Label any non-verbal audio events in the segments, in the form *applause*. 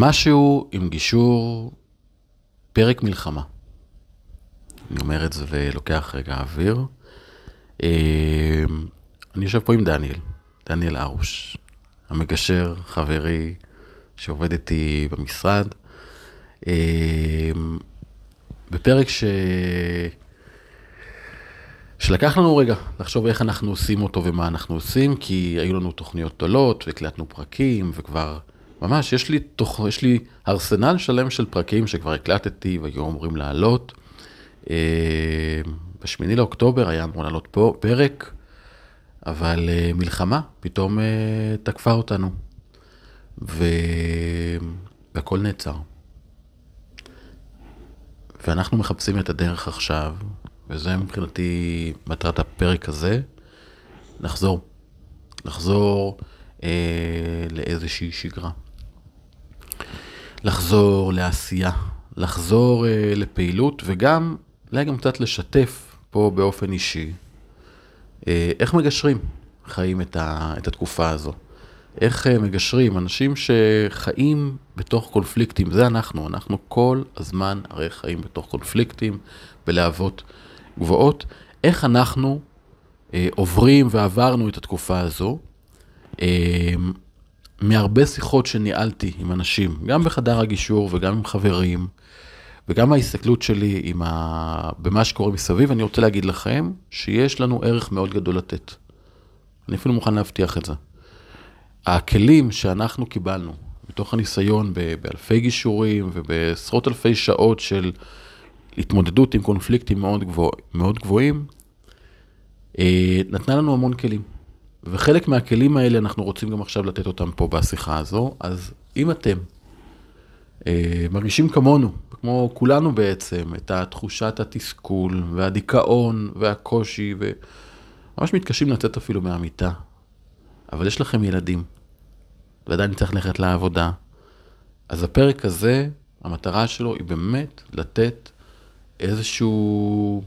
משהו עם גישור, פרק מלחמה. אני אומר את זה ולוקח רגע אוויר. אה, אני יושב פה עם דניאל, דניאל ארוש, המגשר, חברי, שעובד איתי במשרד. אה, בפרק ש... שלקח לנו רגע לחשוב איך אנחנו עושים אותו ומה אנחנו עושים, כי היו לנו תוכניות גדולות והקלטנו פרקים וכבר, ממש, יש לי, תוך, יש לי ארסנל שלם של פרקים שכבר הקלטתי והיו אמורים לעלות. אה, בשמיני לאוקטובר היה אמור לעלות פה פרק, אבל אה, מלחמה פתאום אה, תקפה אותנו, ו... והכל נעצר. ואנחנו מחפשים את הדרך עכשיו, וזה מבחינתי מטרת הפרק הזה, לחזור. לחזור אה, לאיזושהי שגרה. לחזור לעשייה, לחזור אה, לפעילות, וגם, אולי גם קצת לשתף פה באופן אישי, אה, איך מגשרים חיים את, ה, את התקופה הזו. איך אה, מגשרים, אנשים שחיים בתוך קונפליקטים, זה אנחנו, אנחנו כל הזמן הרי חיים בתוך קונפליקטים, בלהבות גבוהות, איך אנחנו אה, עוברים ועברנו את התקופה הזו, אה, מהרבה שיחות שניהלתי עם אנשים, גם בחדר הגישור וגם עם חברים, וגם ההסתכלות שלי עם ה... במה שקורה מסביב, אני רוצה להגיד לכם שיש לנו ערך מאוד גדול לתת. אני אפילו מוכן להבטיח את זה. הכלים שאנחנו קיבלנו, מתוך הניסיון באלפי גישורים ובעשרות אלפי שעות של התמודדות עם קונפליקטים מאוד, גבוה, מאוד גבוהים, אה, נתנה לנו המון כלים. וחלק מהכלים האלה אנחנו רוצים גם עכשיו לתת אותם פה בשיחה הזו, אז אם אתם אה, מרגישים כמונו, כמו כולנו בעצם, את התחושת התסכול והדיכאון והקושי, וממש מתקשים לצאת אפילו מהמיטה, אבל יש לכם ילדים, ועדיין צריך ללכת לעבודה, אז הפרק הזה, המטרה שלו היא באמת לתת איזשהו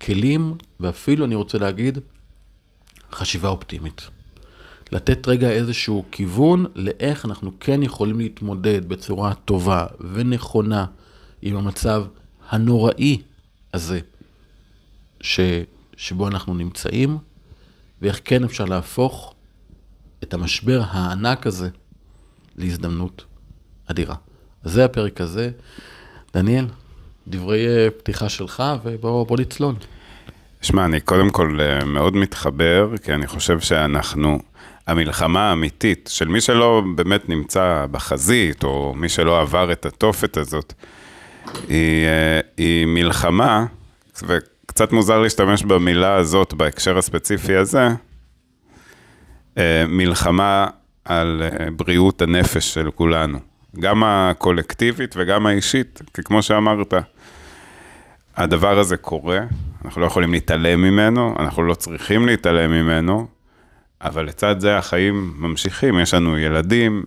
כלים, ואפילו אני רוצה להגיד, חשיבה אופטימית. לתת רגע איזשהו כיוון לאיך אנחנו כן יכולים להתמודד בצורה טובה ונכונה עם המצב הנוראי הזה ש, שבו אנחנו נמצאים, ואיך כן אפשר להפוך את המשבר הענק הזה להזדמנות אדירה. אז זה הפרק הזה. דניאל, דברי אה, פתיחה שלך, ובוא נצלול. שמע, אני קודם כל אה, מאוד מתחבר, כי אני חושב שאנחנו, המלחמה האמיתית של מי שלא באמת נמצא בחזית, או מי שלא עבר את התופת הזאת, היא, אה, היא מלחמה, וקצת מוזר להשתמש במילה הזאת בהקשר הספציפי הזה, מלחמה על בריאות הנפש של כולנו. גם הקולקטיבית וגם האישית, כי כמו שאמרת, הדבר הזה קורה, אנחנו לא יכולים להתעלם ממנו, אנחנו לא צריכים להתעלם ממנו, אבל לצד זה החיים ממשיכים, יש לנו ילדים,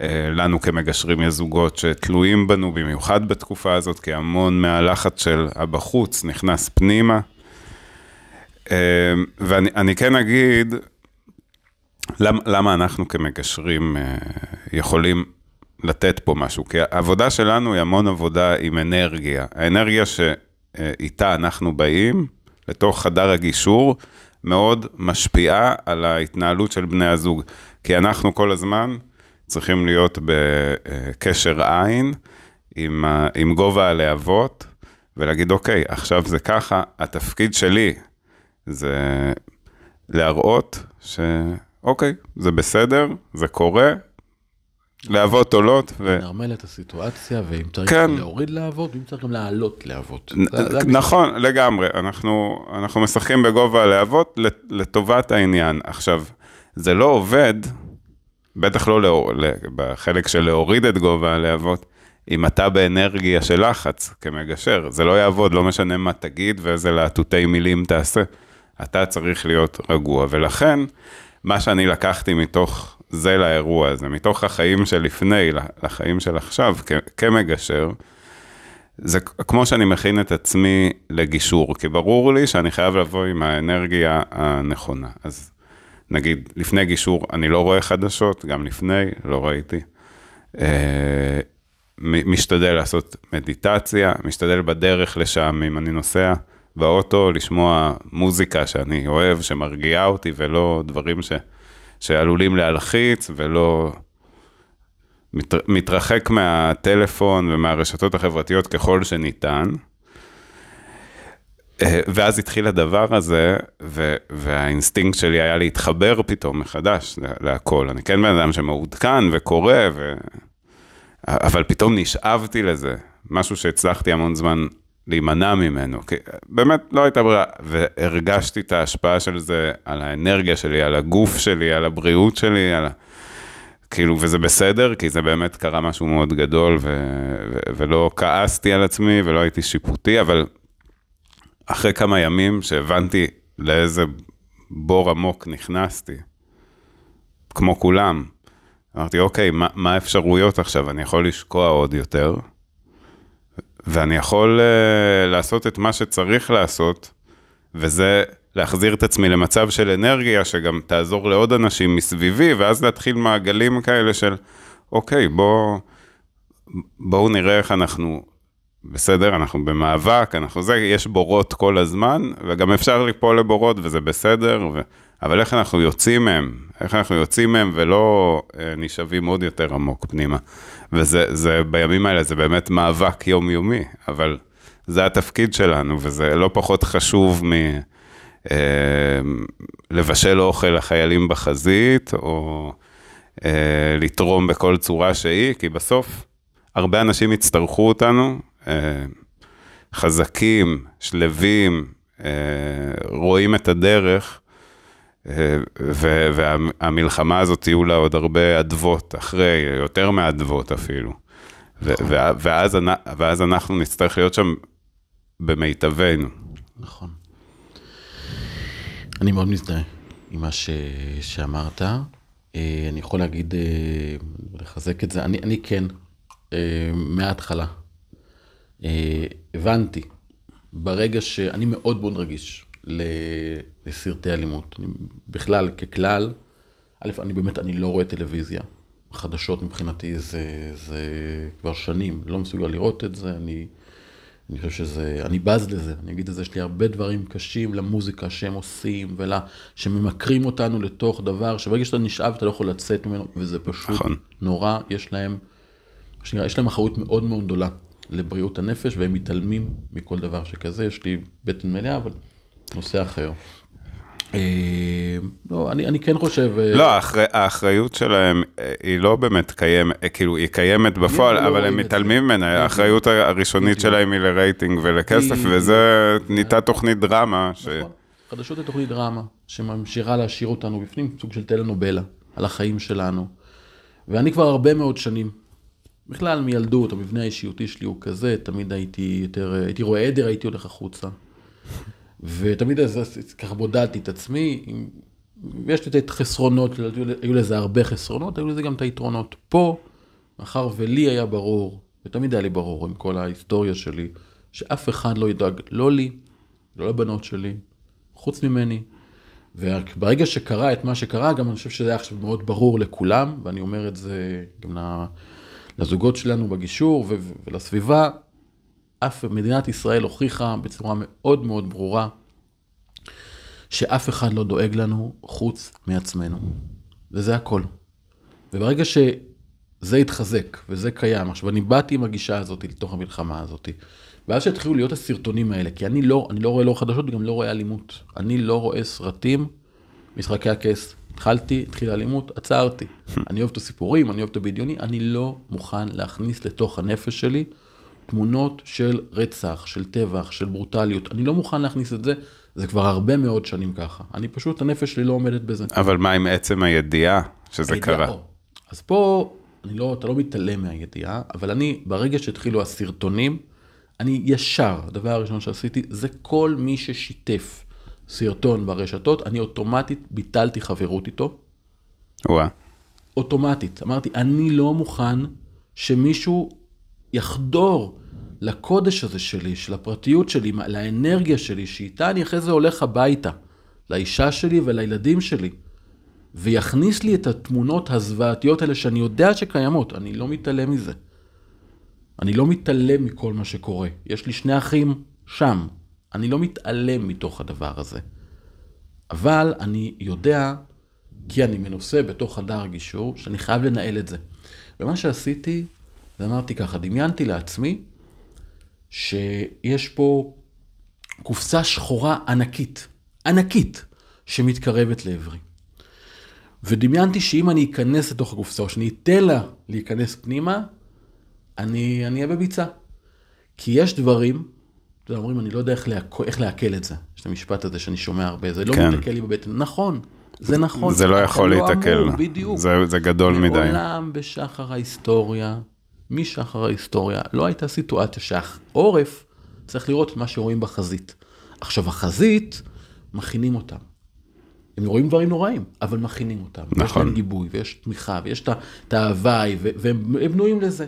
אה, לנו כמגשרים יש זוגות שתלויים בנו, במיוחד בתקופה הזאת, כי המון מהלחץ של הבחוץ נכנס פנימה. אה, ואני כן אגיד, למה, למה אנחנו כמגשרים אה, יכולים לתת פה משהו, כי העבודה שלנו היא המון עבודה עם אנרגיה. האנרגיה שאיתה אנחנו באים לתוך חדר הגישור, מאוד משפיעה על ההתנהלות של בני הזוג. כי אנחנו כל הזמן צריכים להיות בקשר עין עם, עם גובה הלהבות, ולהגיד, אוקיי, עכשיו זה ככה, התפקיד שלי זה להראות שאוקיי, זה בסדר, זה קורה, להבות עולות. ו... לנרמל את הסיטואציה, ואם צריך כן. להוריד להבות, ואם צריך גם לעלות להבות. נ- נכון, לגמרי. אנחנו, אנחנו משחקים בגובה הלהבות לטובת העניין. עכשיו, זה לא עובד, בטח לא לאור, בחלק של להוריד את גובה הלהבות, אם אתה באנרגיה של לחץ כמגשר. זה לא יעבוד, לא משנה מה תגיד ואיזה להטוטי מילים תעשה. אתה צריך להיות רגוע, ולכן, מה שאני לקחתי מתוך זה לאירוע הזה, מתוך החיים שלפני לחיים של עכשיו, כמגשר, זה כמו שאני מכין את עצמי לגישור, כי ברור לי שאני חייב לבוא עם האנרגיה הנכונה. אז נגיד, לפני גישור אני לא רואה חדשות, גם לפני לא ראיתי. אה, משתדל לעשות מדיטציה, משתדל בדרך לשם, אם אני נוסע באוטו, לשמוע מוזיקה שאני אוהב, שמרגיעה אותי, ולא דברים ש, שעלולים להלחיץ, ולא... מת, מתרחק מהטלפון ומהרשתות החברתיות ככל שניתן. אה, ואז התחיל הדבר הזה, ו- והאינסטינקט שלי היה להתחבר פתאום מחדש לה- להכל. אני כן בן אדם שמעודכן וקורא, ו... אבל פתאום נשאבתי לזה, משהו שהצלחתי המון זמן להימנע ממנו. כי באמת לא הייתה ברירה, והרגשתי את ההשפעה של זה על האנרגיה שלי, על הגוף שלי, על הבריאות שלי, על ה... כאילו, וזה בסדר, כי זה באמת קרה משהו מאוד גדול, ו- ו- ולא כעסתי על עצמי ולא הייתי שיפוטי, אבל אחרי כמה ימים שהבנתי לאיזה בור עמוק נכנסתי, כמו כולם, אמרתי, אוקיי, מה, מה האפשרויות עכשיו? אני יכול לשקוע עוד יותר, ואני יכול uh, לעשות את מה שצריך לעשות, וזה להחזיר את עצמי למצב של אנרגיה שגם תעזור לעוד אנשים מסביבי, ואז להתחיל מעגלים כאלה של, אוקיי, בואו בוא נראה איך אנחנו בסדר, אנחנו במאבק, אנחנו זה, יש בורות כל הזמן, וגם אפשר ליפול לבורות וזה בסדר, ו... אבל איך אנחנו יוצאים מהם, איך אנחנו יוצאים מהם ולא אה, נשאבים עוד יותר עמוק פנימה. וזה זה, בימים האלה זה באמת מאבק יומיומי, אבל זה התפקיד שלנו, וזה לא פחות חשוב מ... אה, לבשל אוכל לחיילים בחזית, או אה, לתרום בכל צורה שהיא, כי בסוף הרבה אנשים יצטרכו אותנו, אה, חזקים, שלווים, אה, רואים את הדרך, והמלחמה הזאת יהיו לה עוד הרבה אדוות אחרי, יותר מאדוות אפילו. ו- ואז, ואז אנחנו נצטרך להיות שם במיטבנו. נכון. אני מאוד מזדהה עם מה ש... שאמרת. אה, אני יכול להגיד, אה, לחזק את זה, אני, אני כן, אה, מההתחלה. הבנתי, ברגע שאני מאוד מאוד רגיש לסרטי אלימות. אני, בכלל, ככלל, א', אני באמת, אני לא רואה טלוויזיה. חדשות מבחינתי זה, זה כבר שנים, לא מסוגל לראות את זה, אני, אני חושב שזה, אני בז לזה, אני אגיד את זה, יש לי הרבה דברים קשים למוזיקה שהם עושים, ולה, שממכרים אותנו לתוך דבר, שברגע שאתה נשאב אתה לא יכול לצאת ממנו, וזה פשוט נכון. נורא, יש להם, שנקרא, יש להם אחריות מאוד מאוד גדולה לבריאות הנפש, והם מתעלמים מכל דבר שכזה, יש לי בטן מלאה, אבל נושא אחר. אה, לא, אני, אני כן חושב... אה, לא, האחרי, האחריות שלהם אה, היא לא באמת קיימת, כאילו היא קיימת בפועל, לא אבל הם. מתעלמים ממנה, האחריות הראשונית. שלהם היא לרייטינג ולכסף. וזה נהייתה תוכנית דרמה, ש... נכון. חדשות זה תוכנית דרמה, שממשיכה להשאיר אותנו בפנים, סוג של טלנובלה, על החיים שלנו. ואני כבר הרבה מאוד שנים, בכלל מילדות, המבנה האישיותי שלי הוא כזה, תמיד הייתי יותר, הייתי רואה עדר, הייתי הולך החוצה. ותמיד אז, ככה בודדתי את עצמי, יש לי את החסרונות, היו, לזה הרבה חסרונות, היו לזה גם את היתרונות. פה, מאחר ולי היה ברור, ותמיד היה לי ברור עם כל ההיסטוריה שלי, שאף אחד לא ידאג, לא לי, לא לבנות שלי, חוץ ממני. וברגע שקרה את מה שקרה, גם אני חושב שזה היה עכשיו מאוד ברור לכולם, ואני אומר את זה גם לזוגות שלנו בגישור ולסביבה, אף מדינת ישראל הוכיחה בצורה מאוד מאוד ברורה, שאף אחד לא דואג לנו חוץ מעצמנו. וזה הכל. וברגע שזה התחזק וזה קיים, עכשיו אני באתי עם הגישה הזאת לתוך המלחמה הזאת, ואז שהתחילו להיות הסרטונים האלה, כי אני לא, אני לא רואה לא חדשות וגם לא רואה אלימות. אני לא רואה סרטים, משחקי הכס. התחלתי, התחילה אלימות, עצרתי. *laughs* אני אוהב את הסיפורים, אני אוהב את הבדיוני, אני לא מוכן להכניס לתוך הנפש שלי תמונות של רצח, של טבח, של ברוטליות. אני לא מוכן להכניס את זה, זה כבר הרבה מאוד שנים ככה. אני פשוט, הנפש שלי לא עומדת בזה. אבל מה עם עצם הידיעה שזה הידיעה, קרה? או. אז פה, אני לא, אתה לא מתעלם מהידיעה, אבל אני, ברגע שהתחילו הסרטונים, אני ישר, הדבר הראשון שעשיתי, זה כל מי ששיתף סרטון ברשתות, אני אוטומטית ביטלתי חברות איתו, וואה. אוטומטית. אמרתי, אני לא מוכן שמישהו יחדור לקודש הזה שלי, של הפרטיות שלי, לאנרגיה שלי, שאיתה אני אחרי זה הולך הביתה, לאישה שלי ולילדים שלי. ויכניס לי את התמונות הזוועתיות האלה שאני יודע שקיימות, אני לא מתעלם מזה. אני לא מתעלם מכל מה שקורה. יש לי שני אחים שם, אני לא מתעלם מתוך הדבר הזה. אבל אני יודע, כי אני מנוסה בתוך חדר הגישור, שאני חייב לנהל את זה. ומה שעשיתי, זה אמרתי ככה, דמיינתי לעצמי שיש פה קופסה שחורה ענקית, ענקית, שמתקרבת לעברי. ודמיינתי שאם אני אכנס לתוך הקופסה, או שאני אתן לה להיכנס פנימה, אני אהיה בביצה. כי יש דברים, אתה יודע, אומרים, אני לא יודע איך, לעק... איך לעכל את זה. יש את המשפט הזה שאני שומע הרבה, זה לא כן. מתעכל לי בבטן. נכון, זה נכון. זה לא יכול להתעכל. אמור, בדיוק. זה, זה גדול מדי. מעולם בשחר ההיסטוריה, משחר ההיסטוריה, לא הייתה סיטואציה שהעורף צריך לראות את מה שרואים בחזית. עכשיו, החזית, מכינים אותם. הם רואים דברים נוראים, אבל מכינים אותם. יש נכון. להם גיבוי, ויש תמיכה, ויש את ההוואי, והם הם בנויים לזה.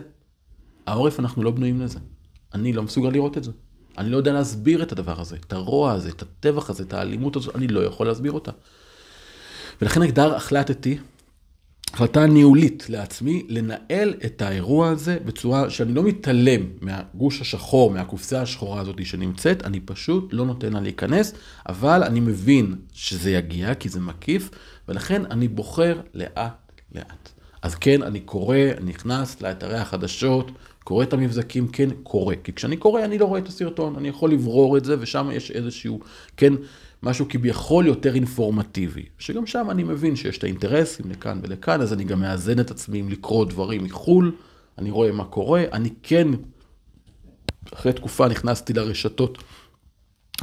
העורף, אנחנו לא בנויים לזה. אני לא מסוגל לראות את זה. אני לא יודע להסביר את הדבר הזה, את הרוע הזה, את הטבח הזה, את האלימות הזאת, אני לא יכול להסביר אותה. ולכן הגדר החלטתי, החלטה ניהולית לעצמי, לנהל את האירוע הזה בצורה שאני לא מתעלם מהגוש השחור, מהקופסה השחורה הזאת שנמצאת, אני פשוט לא נותן לה להיכנס, אבל אני מבין שזה יגיע, כי זה מקיף, ולכן אני בוחר לאט לאט. אז כן, אני קורא, נכנס לאתרי החדשות, קורא את המבזקים, כן, קורא. כי כשאני קורא, אני לא רואה את הסרטון, אני יכול לברור את זה, ושם יש איזשהו, כן, משהו כביכול יותר אינפורמטיבי. שגם שם אני מבין שיש את האינטרסים לכאן ולכאן, אז אני גם מאזן את עצמי עם לקרוא דברים מחו"ל, אני רואה מה קורה, אני כן, אחרי תקופה נכנסתי לרשתות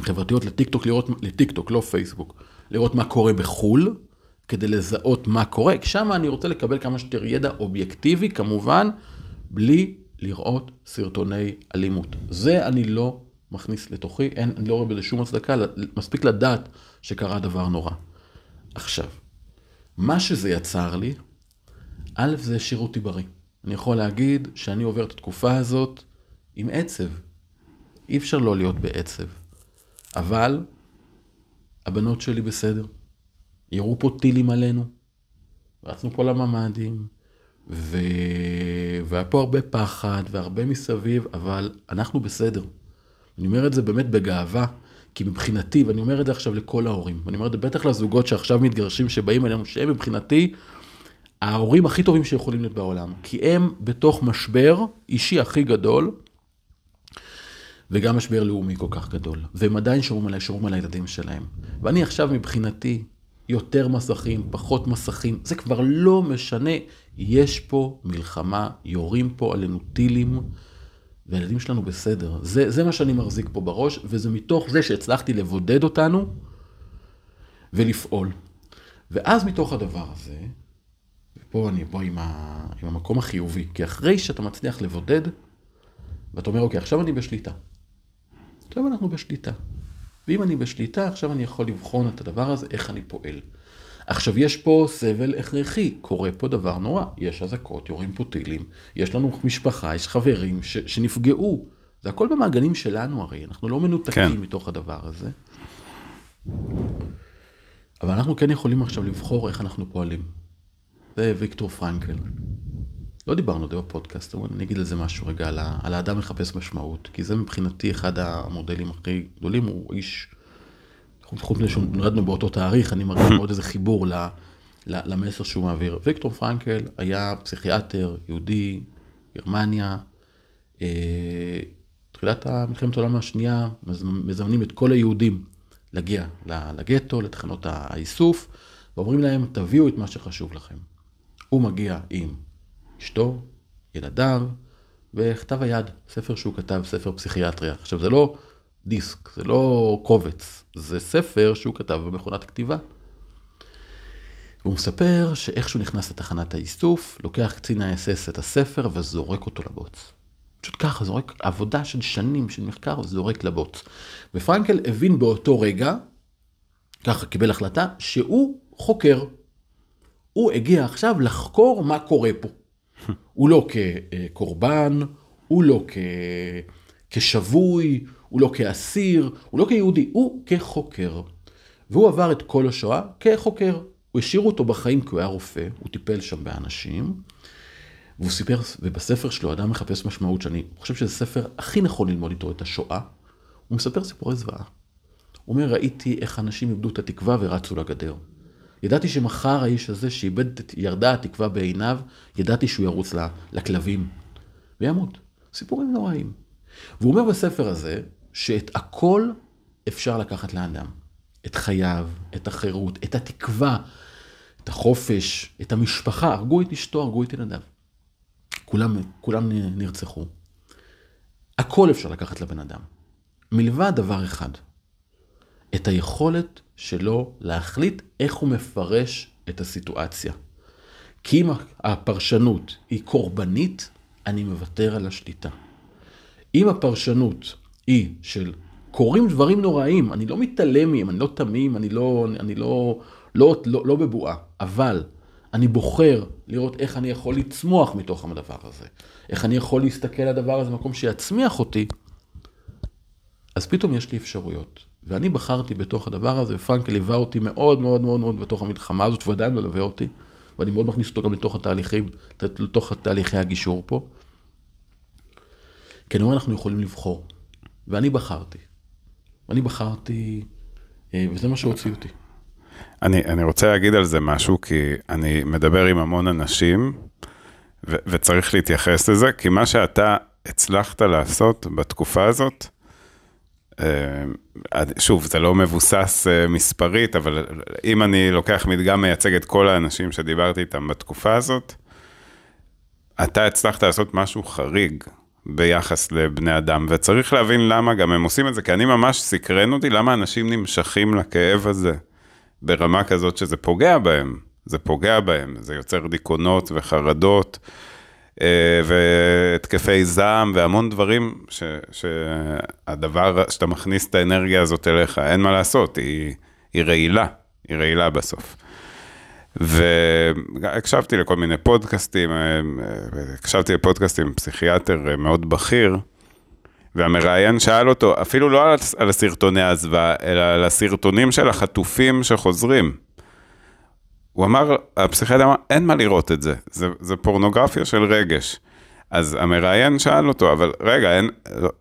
חברתיות, לטיקטוק, לראות, לטיקטוק, לא פייסבוק, לראות מה קורה בחו"ל, כדי לזהות מה קורה, שם אני רוצה לקבל כמה שיותר ידע אובייקטיבי, כמובן, בלי לראות סרטוני אלימות. זה אני לא מכניס לתוכי, אין, אני לא רואה בזה שום הצדקה, מספיק לדעת שקרה דבר נורא. עכשיו, מה שזה יצר לי, א', זה השאיר אותי בריא. אני יכול להגיד שאני עובר את התקופה הזאת עם עצב. אי אפשר לא להיות בעצב. אבל הבנות שלי בסדר. ירו פה טילים עלינו, רצנו פה לממ"דים, ו... והיה פה הרבה פחד והרבה מסביב, אבל אנחנו בסדר. אני אומר את זה באמת בגאווה, כי מבחינתי, ואני אומר את זה עכשיו לכל ההורים, ואני אומר את זה בטח לזוגות שעכשיו מתגרשים, שבאים אלינו, שהם מבחינתי ההורים הכי טובים שיכולים להיות בעולם, כי הם בתוך משבר אישי הכי גדול, וגם משבר לאומי כל כך גדול, והם עדיין שומרים על, שומרים על הילדים שלהם. ואני עכשיו מבחינתי, יותר מסכים, פחות מסכים, זה כבר לא משנה, יש פה מלחמה, יורים פה עלינו טילים, והילדים שלנו בסדר. זה, זה מה שאני מחזיק פה בראש, וזה מתוך זה שהצלחתי לבודד אותנו ולפעול. ואז מתוך הדבר הזה, ופה אני בוא עם, ה, עם המקום החיובי, כי אחרי שאתה מצליח לבודד, ואתה אומר, אוקיי, עכשיו אני בשליטה. עכשיו אנחנו בשליטה. ואם אני בשליטה, עכשיו אני יכול לבחון את הדבר הזה, איך אני פועל. עכשיו, יש פה סבל הכרחי, קורה פה דבר נורא. יש אזעקות, יורים פה טילים, יש לנו משפחה, יש חברים ש, שנפגעו. זה הכל במעגלים שלנו הרי, אנחנו לא מנותקים כן. מתוך הדבר הזה. אבל אנחנו כן יכולים עכשיו לבחור איך אנחנו פועלים. זה ויקטור פרנקל. לא דיברנו על זה בפודקאסט, אבל אני אגיד על זה משהו רגע, על, ה, על האדם מחפש משמעות, כי זה מבחינתי אחד המודלים הכי גדולים, הוא איש, חוץ מזה שנולדנו באותו תאריך, אני מרגיש מאוד איזה חיבור ל, ל, למסר שהוא מעביר. ויקטור פרנקל היה פסיכיאטר, יהודי, גרמניה, אה, תחילת מלחמת העולם השנייה, מז- מזמנים את כל היהודים להגיע לגטו, לתחנות האיסוף, ואומרים להם, תביאו את מה שחשוב לכם. הוא מגיע עם אשתו, ילדיו, וכתב היד, ספר שהוא כתב, ספר פסיכיאטריה. עכשיו, זה לא דיסק, זה לא קובץ, זה ספר שהוא כתב במכונת כתיבה. והוא מספר שאיך שהוא נכנס לתחנת האיסוף, לוקח קצין האס-אס את הספר וזורק אותו לבוץ. פשוט ככה, זורק עבודה של שנים של מחקר, זורק לבוץ. ופרנקל הבין באותו רגע, ככה קיבל החלטה, שהוא חוקר. הוא הגיע עכשיו לחקור מה קורה פה. הוא לא כקורבן, הוא לא כ... כשבוי, הוא לא כאסיר, הוא לא כיהודי, הוא כחוקר. והוא עבר את כל השואה כחוקר. הוא השאיר אותו בחיים כי הוא היה רופא, הוא טיפל שם באנשים, והוא סיפר, ובספר שלו, אדם מחפש משמעות, שאני חושב שזה ספר הכי נכון ללמוד איתו את השואה, הוא מספר סיפורי זוועה. הוא אומר, ראיתי איך אנשים איבדו את התקווה ורצו לגדר. ידעתי שמחר האיש הזה שאיבד, את- ירדה התקווה בעיניו, ידעתי שהוא ירוץ לכלבים וימות. סיפורים נוראים. והוא אומר בספר הזה, שאת הכל אפשר לקחת לאדם. את חייו, את החירות, את התקווה, את החופש, את המשפחה. הרגו את אשתו, הרגו את ילדיו. כולם, כולם נרצחו. הכל אפשר לקחת לבן אדם. מלבד דבר אחד, את היכולת שלו להחליט איך הוא מפרש את הסיטואציה. כי אם הפרשנות היא קורבנית, אני מוותר על השליטה. אם הפרשנות היא של קורים דברים נוראים, אני לא מתעלם מהם, אני לא תמים, אני לא, אני לא, לא, לא, לא בבועה, אבל אני בוחר לראות איך אני יכול לצמוח מתוך הדבר הזה, איך אני יכול להסתכל על הדבר הזה במקום שיצמיח אותי, אז פתאום יש לי אפשרויות. ואני בחרתי בתוך הדבר הזה, ופרנקל ליווה אותי מאוד מאוד מאוד מאוד בתוך המלחמה הזאת, ועדיין מלווה אותי, ואני מאוד מכניס אותו גם לתוך התהליכים, לתוך תהליכי הגישור פה. כי אני אומר, אנחנו יכולים לבחור. ואני בחרתי. ואני בחרתי, אה, וזה מה שהוציא אותי. אני, אני רוצה להגיד על זה משהו, כי אני מדבר עם המון אנשים, ו- וצריך להתייחס לזה, כי מה שאתה הצלחת לעשות בתקופה הזאת, אה, שוב, זה לא מבוסס אה, מספרית, אבל אם אני לוקח מדגם מייצג את כל האנשים שדיברתי איתם בתקופה הזאת, אתה הצלחת לעשות משהו חריג ביחס לבני אדם, וצריך להבין למה גם הם עושים את זה, כי אני ממש סקרן אותי למה אנשים נמשכים לכאב הזה ברמה כזאת שזה פוגע בהם, זה פוגע בהם, זה יוצר דיכאונות וחרדות. אה, והתקפי זעם והמון דברים ש, שהדבר, שאתה מכניס את האנרגיה הזאת אליך, אין מה לעשות, היא, היא רעילה, היא רעילה בסוף. והקשבתי לכל מיני פודקאסטים, אה, הקשבתי לפודקאסטים עם פסיכיאטר מאוד בכיר, והמראיין שאל אותו, אפילו לא על, על הסרטוני הזוועה, אלא על הסרטונים של החטופים שחוזרים. הוא אמר, הפסיכיאטר אמר, אין מה לראות את זה, זה, זה פורנוגרפיה של רגש. אז המראיין שאל אותו, אבל רגע, אין,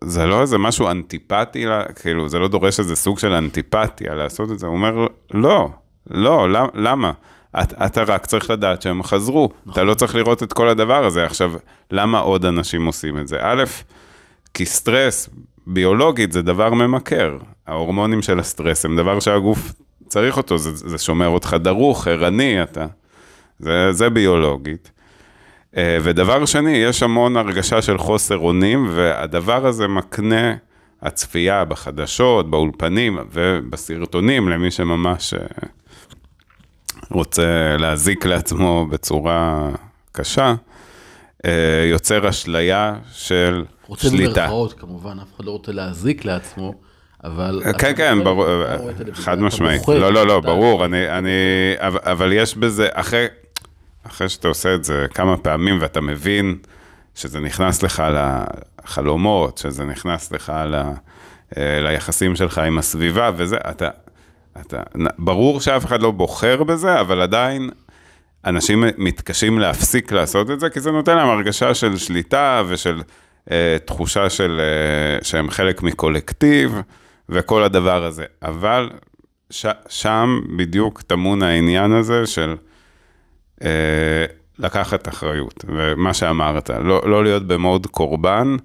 זה לא איזה משהו אנטיפטי, כאילו, זה לא דורש איזה סוג של אנטיפתיה לעשות את זה? הוא אומר, לא, לא, למה? את, אתה רק צריך לדעת שהם חזרו, נכון. אתה לא צריך לראות את כל הדבר הזה. עכשיו, למה עוד אנשים עושים את זה? א', כי סטרס, ביולוגית, זה דבר ממכר. ההורמונים של הסטרס הם דבר שהגוף צריך אותו, זה, זה שומר אותך דרוך, ערני, אתה. זה, זה ביולוגית. ודבר שני, יש המון הרגשה של חוסר אונים, והדבר הזה מקנה הצפייה בחדשות, באולפנים ובסרטונים, למי שממש רוצה להזיק לעצמו בצורה קשה, יוצר אשליה של רוצה שליטה. רוצה במרכאות, כמובן, אף אחד לא רוצה להזיק לעצמו. אבל... כן, כן, ברור, חד משמעית. לא, לא, לא, ברור, אני, אני, אבל יש בזה, אחרי, אחרי שאתה עושה את זה כמה פעמים ואתה מבין שזה נכנס לך לחלומות, שזה נכנס לך ל, ליחסים שלך עם הסביבה וזה, אתה, אתה, ברור שאף אחד לא בוחר בזה, אבל עדיין אנשים מתקשים להפסיק לעשות את זה, כי זה נותן להם הרגשה של שליטה ושל אה, תחושה של, אה, שהם חלק מקולקטיב. וכל הדבר הזה. אבל ש, שם בדיוק טמון העניין הזה של אה, לקחת אחריות. ומה שאמרת, לא, לא להיות במוד קורבן,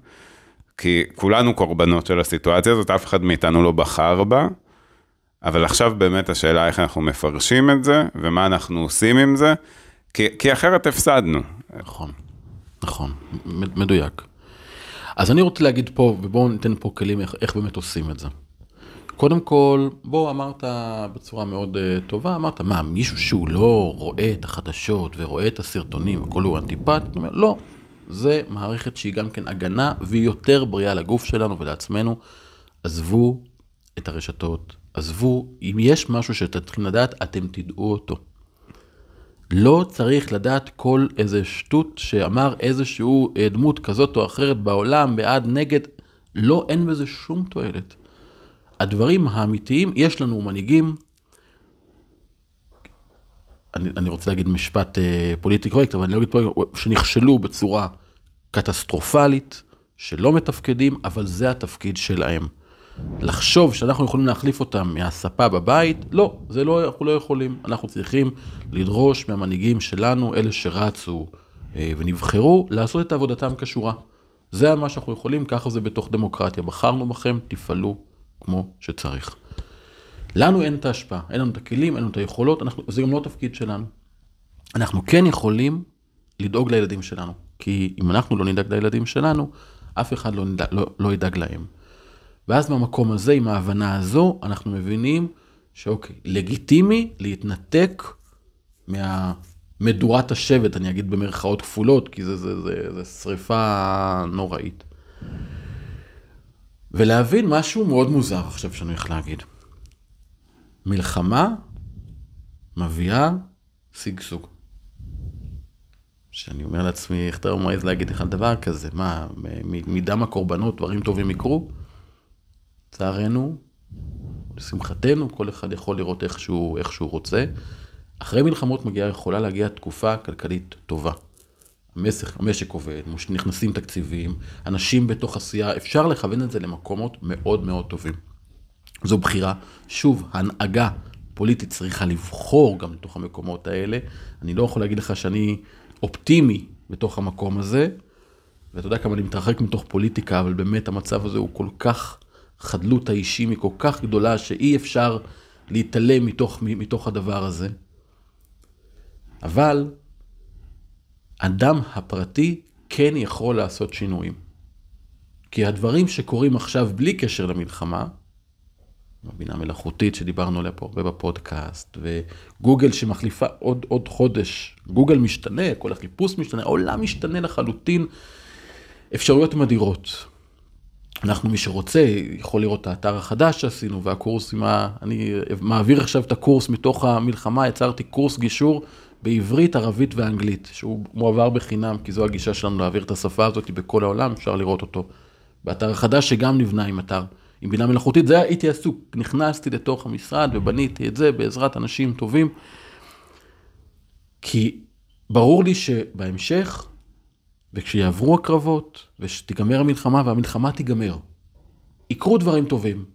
כי כולנו קורבנות של הסיטואציה הזאת, אף אחד מאיתנו לא בחר בה, אבל עכשיו באמת השאלה איך אנחנו מפרשים את זה, ומה אנחנו עושים עם זה, כי, כי אחרת הפסדנו. נכון, נכון, מדויק. אז אני רוצה להגיד פה, ובואו ניתן פה כלים איך, איך באמת עושים את זה. קודם כל, בוא אמרת בצורה מאוד uh, טובה, אמרת, מה, מישהו שהוא לא רואה את החדשות ורואה את הסרטונים, הכל הוא אנטיפט? אומר, לא, זה מערכת שהיא גם כן הגנה והיא יותר בריאה לגוף שלנו ולעצמנו. עזבו את הרשתות, עזבו, אם יש משהו שאתם צריכים לדעת, אתם תדעו אותו. לא צריך לדעת כל איזה שטות שאמר איזשהו דמות כזאת או אחרת בעולם, בעד, נגד, לא, אין בזה שום תועלת. הדברים האמיתיים, יש לנו מנהיגים, אני, אני רוצה להגיד משפט אה, פוליטי קורקט, אבל אני לא אגיד פוליטי, שנכשלו בצורה קטסטרופלית, שלא מתפקדים, אבל זה התפקיד שלהם. לחשוב שאנחנו יכולים להחליף אותם מהספה בבית, לא, זה לא, אנחנו לא יכולים. אנחנו צריכים לדרוש מהמנהיגים שלנו, אלה שרצו אה, ונבחרו, לעשות את עבודתם כשורה. זה מה שאנחנו יכולים, ככה זה בתוך דמוקרטיה. בחרנו בכם, תפעלו כמו שצריך. לנו אין את ההשפעה, אין לנו את הכלים, אין לנו את היכולות, אנחנו, זה גם לא התפקיד שלנו. אנחנו כן יכולים לדאוג לילדים שלנו, כי אם אנחנו לא נדאג לילדים שלנו, אף אחד לא, נדאג, לא, לא ידאג להם. ואז במקום הזה, עם ההבנה הזו, אנחנו מבינים שאוקיי, לגיטימי להתנתק מהמדורת השבט, אני אגיד במרכאות כפולות, כי זה, זה, זה, זה שריפה נוראית. ולהבין משהו מאוד מוזר עכשיו שאני הולך להגיד. מלחמה מביאה שגשוג. שאני אומר לעצמי, איך אתה מעז להגיד לך דבר כזה? מה, מדם הקורבנות דברים טובים יקרו? לצערנו, לשמחתנו, כל אחד יכול לראות איך שהוא, איך שהוא רוצה. אחרי מלחמות מגיעה, יכולה להגיע תקופה כלכלית טובה. המשק, המשק עובד, נכנסים תקציבים, אנשים בתוך עשייה, אפשר לכוון את זה למקומות מאוד מאוד טובים. זו בחירה. שוב, הנהגה פוליטית צריכה לבחור גם לתוך המקומות האלה. אני לא יכול להגיד לך שאני אופטימי בתוך המקום הזה, ואתה יודע כמה אני מתרחק מתוך פוליטיקה, אבל באמת המצב הזה הוא כל כך, חדלות האישים היא כל כך גדולה, שאי אפשר להתעלם מתוך, מתוך הדבר הזה. אבל אדם הפרטי כן יכול לעשות שינויים. כי הדברים שקורים עכשיו בלי קשר למלחמה, הבינה מלאכותית שדיברנו עליה פה הרבה בפודקאסט, וגוגל שמחליפה עוד, עוד חודש, גוגל משתנה, כל החיפוש משתנה, העולם משתנה לחלוטין, אפשרויות מדהירות. אנחנו, מי שרוצה, יכול לראות את האתר החדש שעשינו, והקורס עם ה... אני מעביר עכשיו את הקורס מתוך המלחמה, יצרתי קורס גישור בעברית, ערבית ואנגלית, שהוא מועבר בחינם, כי זו הגישה שלנו להעביר את השפה הזאת בכל העולם, אפשר לראות אותו באתר החדש, שגם נבנה עם אתר. עם בינה מלאכותית, זה הייתי עסוק, נכנסתי לתוך המשרד ובניתי את זה בעזרת אנשים טובים, כי ברור לי שבהמשך, וכשיעברו הקרבות, ושתיגמר המלחמה, והמלחמה תיגמר, יקרו דברים טובים,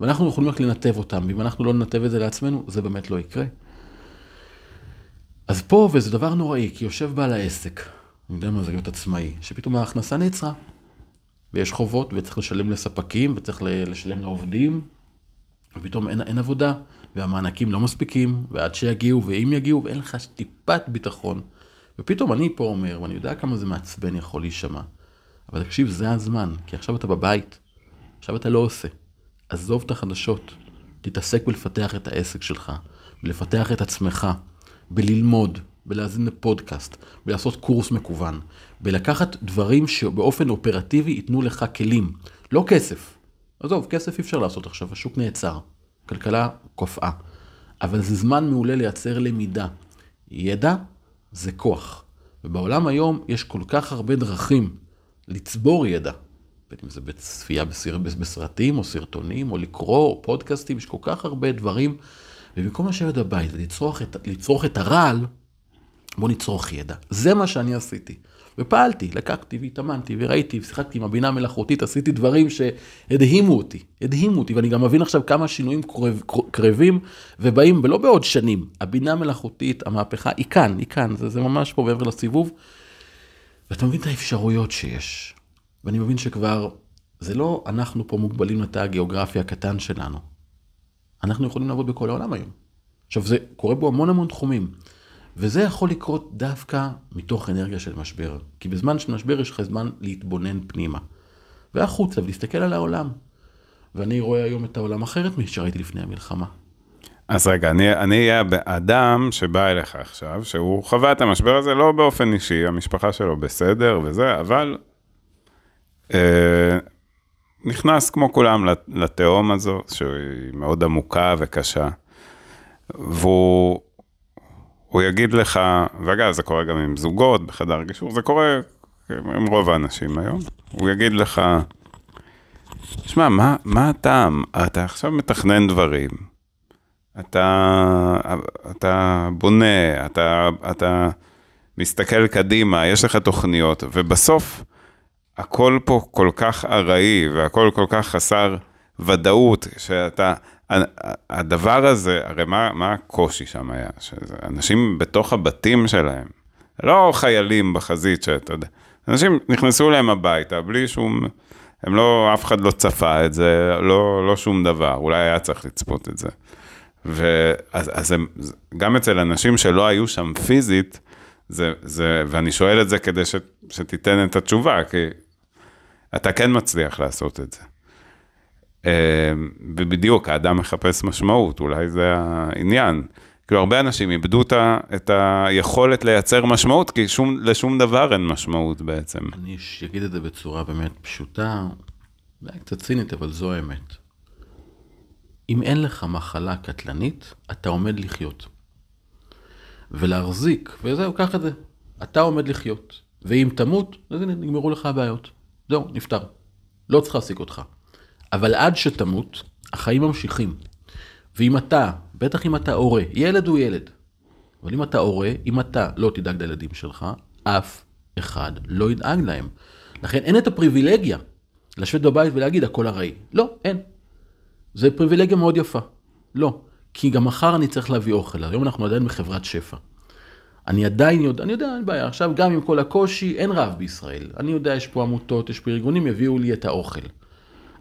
ואנחנו יכולים רק לנתב אותם, ואם אנחנו לא ננתב את זה לעצמנו, זה באמת לא יקרה. אז פה, וזה דבר נוראי, כי יושב בעל העסק, אני יודע מה זה להיות עצמאי, שפתאום ההכנסה נעצרה. ויש חובות, וצריך לשלם לספקים, וצריך לשלם לעובדים, ופתאום אין, אין עבודה, והמענקים לא מספיקים, ועד שיגיעו, ואם יגיעו, ואין לך טיפת ביטחון. ופתאום אני פה אומר, ואני יודע כמה זה מעצבן יכול להישמע, אבל תקשיב, זה הזמן, כי עכשיו אתה בבית, עכשיו אתה לא עושה. עזוב את החדשות, תתעסק בלפתח את העסק שלך, בלפתח את עצמך, בללמוד, בלהאזין לפודקאסט, בלעשות קורס מקוון, בלקחת דברים שבאופן אופרטיבי ייתנו לך כלים, לא כסף. עזוב, כסף אי אפשר לעשות עכשיו, השוק נעצר, כלכלה קופאה. אבל זה זמן מעולה לייצר למידה. ידע זה כוח. ובעולם היום יש כל כך הרבה דרכים לצבור ידע. בין אם זה בצפייה בסר... בסרטים או סרטונים או לקרוא או פודקאסטים, יש כל כך הרבה דברים. ובמקום לשבת בבית ולצרוך את, את הרעל, בוא נצרוך ידע. זה מה שאני עשיתי. ופעלתי, לקחתי והתאמנתי וראיתי ושיחקתי עם הבינה המלאכותית, עשיתי דברים שהדהימו אותי, הדהימו אותי, ואני גם מבין עכשיו כמה שינויים קרב, קרבים ובאים, ולא בעוד שנים. הבינה המלאכותית, המהפכה, היא כאן, היא כאן, זה, זה ממש פה מעבר לסיבוב. ואתה מבין את האפשרויות שיש. ואני מבין שכבר, זה לא אנחנו פה מוגבלים לתא הגיאוגרפי הקטן שלנו. אנחנו יכולים לעבוד בכל העולם היום. עכשיו, זה קורה בו המון המון תחומים. וזה יכול לקרות דווקא מתוך אנרגיה של משבר. כי בזמן של משבר יש לך זמן להתבונן פנימה. והחוצה, ולהסתכל על העולם. ואני רואה היום את העולם אחרת משראיתי לפני המלחמה. אז רגע, אני אהיה האדם שבא אליך עכשיו, שהוא חווה את המשבר הזה לא באופן אישי, המשפחה שלו בסדר וזה, אבל אה, נכנס כמו כולם לתהום הזו, שהיא מאוד עמוקה וקשה, והוא הוא יגיד לך, ואגב, זה קורה גם עם זוגות בחדר גישור, זה קורה עם רוב האנשים היום, הוא יגיד לך, שמע, מה, מה הטעם? אתה עכשיו מתכנן דברים, אתה, אתה בונה, אתה, אתה מסתכל קדימה, יש לך תוכניות, ובסוף הכל פה כל כך ארעי והכל כל כך חסר ודאות, שאתה, הדבר הזה, הרי מה, מה הקושי שם היה? שאנשים בתוך הבתים שלהם, לא חיילים בחזית שאתה יודע, אנשים נכנסו להם הביתה בלי שום, הם לא, אף אחד לא צפה את זה, לא, לא שום דבר, אולי היה צריך לצפות את זה. ואז אז הם, גם אצל אנשים שלא היו שם פיזית, זה, זה, ואני שואל את זה כדי ש, שתיתן את התשובה, כי אתה כן מצליח לעשות את זה. אמ, ובדיוק, האדם מחפש משמעות, אולי זה העניין. כאילו, הרבה אנשים איבדו את היכולת לייצר משמעות, כי שום, לשום דבר אין משמעות בעצם. אני אגיד את זה בצורה באמת פשוטה, אולי קצת צינית, אבל זו האמת. אם אין לך מחלה קטלנית, אתה עומד לחיות. ולהחזיק, וזהו, קח את זה. אתה עומד לחיות. ואם תמות, אז הנה, נגמרו לך הבעיות. זהו, נפטר. לא צריך להעסיק אותך. אבל עד שתמות, החיים ממשיכים. ואם אתה, בטח אם אתה הורה, ילד הוא ילד, אבל אם אתה הורה, אם אתה לא תדאג לילדים שלך, אף אחד לא ידאג להם. לכן אין את הפריבילגיה לשבת בבית ולהגיד הכל ארעי. לא, אין. זה פריבילגיה מאוד יפה. לא. כי גם מחר אני צריך להביא אוכל. היום אנחנו עדיין בחברת שפע. אני עדיין יודע, אני יודע, אין בעיה. עכשיו, גם עם כל הקושי, אין רעב בישראל. אני יודע, יש פה עמותות, יש פה ארגונים, יביאו לי את האוכל.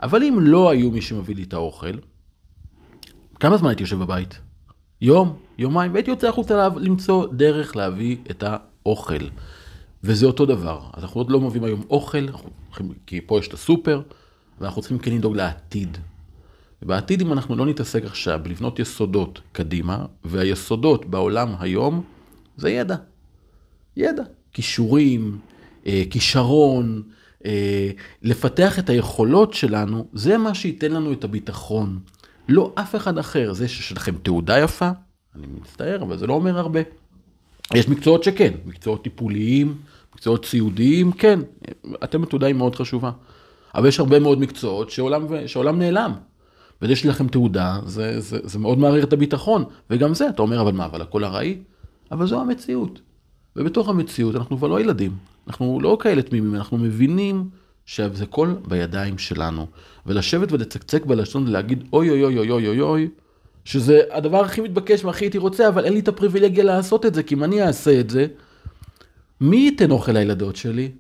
אבל אם לא היו מי שמביא לי את האוכל, כמה זמן הייתי יושב בבית? יום, יומיים, והייתי יוצא החוצה למצוא דרך להביא את האוכל. וזה אותו דבר. אז אנחנו עוד לא מביאים היום אוכל, כי פה יש את הסופר, ואנחנו צריכים כן לדאוג לעתיד. ובעתיד, אם אנחנו לא נתעסק עכשיו בלבנות יסודות קדימה, והיסודות בעולם היום זה ידע. ידע. כישורים, אה, כישרון, לפתח את היכולות שלנו, זה מה שייתן לנו את הביטחון. לא אף אחד אחר. זה שיש לכם תעודה יפה, אני מצטער, אבל זה לא אומר הרבה. יש מקצועות שכן, מקצועות טיפוליים, מקצועות סיעודיים, כן, אתם התעודה היא מאוד חשובה. אבל יש הרבה מאוד מקצועות שעולם, שעולם נעלם. וזה שיש לכם תעודה, זה, זה, זה מאוד מערער את הביטחון. וגם זה, אתה אומר, אבל מה, אבל הכל ארעי? אבל זו המציאות. ובתוך המציאות אנחנו כבר לא ילדים. אנחנו לא כאלה תמימים, אנחנו מבינים שזה הכל בידיים שלנו. ולשבת ולצקצק בלשון ולהגיד אוי אוי אוי אוי אוי אוי אוי, שזה הדבר הכי מתבקש והכי הייתי רוצה, אבל אין לי את הפריבילגיה לעשות את זה, כי אם אני אעשה את זה, מי ייתן אוכל לילדות שלי?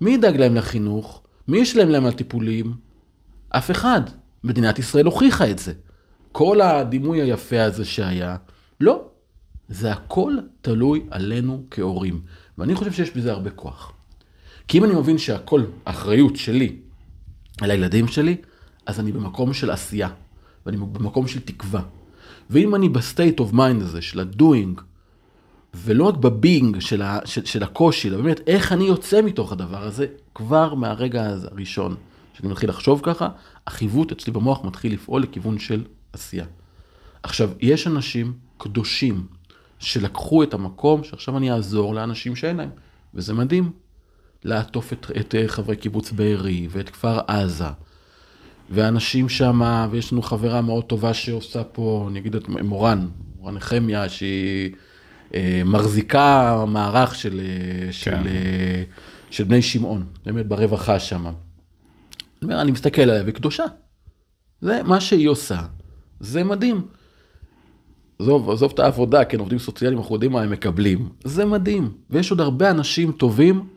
מי ידאג להם לחינוך? מי ישלם להם על טיפולים? אף אחד. מדינת ישראל הוכיחה את זה. כל הדימוי היפה הזה שהיה, לא. זה הכל תלוי עלינו כהורים. ואני חושב שיש בזה הרבה כוח. כי אם אני מבין שהכל אחריות שלי על הילדים שלי, אז אני במקום של עשייה, ואני במקום של תקווה. ואם אני ב state of mind הזה של ה doing, ולא רק ב being של, ה, של, של הקושי, אלא באמת איך אני יוצא מתוך הדבר הזה, כבר מהרגע הראשון שאני מתחיל לחשוב ככה, החיווט אצלי במוח מתחיל לפעול לכיוון של עשייה. עכשיו, יש אנשים קדושים שלקחו את המקום שעכשיו אני אעזור לאנשים שאין להם, וזה מדהים. לעטוף את, את אה, חברי קיבוץ בארי ואת כפר עזה. ואנשים שם, ויש לנו חברה מאוד טובה שעושה פה, אני אגיד את מורן, מורן נחמיה, שהיא אה, מחזיקה מערך של, אה, כן. של, אה, של בני שמעון, באמת ברווחה שם. אני מסתכל עליה, והיא קדושה. זה מה שהיא עושה, זה מדהים. עזוב, עזוב את העבודה, כן, עובדים סוציאליים, אנחנו יודעים מה הם מקבלים. זה מדהים. ויש עוד הרבה אנשים טובים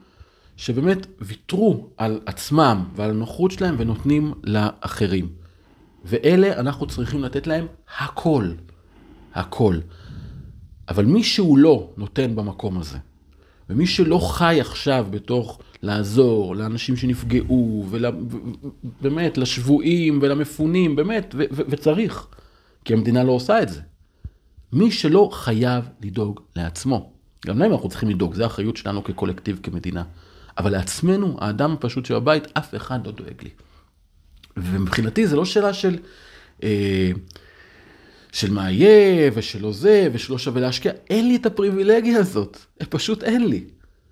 שבאמת ויתרו על עצמם ועל הנוחות שלהם ונותנים לאחרים. ואלה אנחנו צריכים לתת להם הכל. הכל. אבל מי שהוא לא נותן במקום הזה, ומי שלא חי עכשיו בתוך לעזור לאנשים שנפגעו, ובאמת לשבויים ולמפונים, באמת, וצריך, כי המדינה לא עושה את זה. מי שלא חייב לדאוג לעצמו. גם להם אנחנו צריכים לדאוג, זו האחריות שלנו כקולקטיב, כמדינה. אבל לעצמנו, האדם הפשוט שבבית, אף אחד לא דואג לי. ומבחינתי זה לא שאלה של, אה, של מה יהיה, ושלא זה, ושלא שווה להשקיע, אין לי את הפריבילגיה הזאת, פשוט אין לי.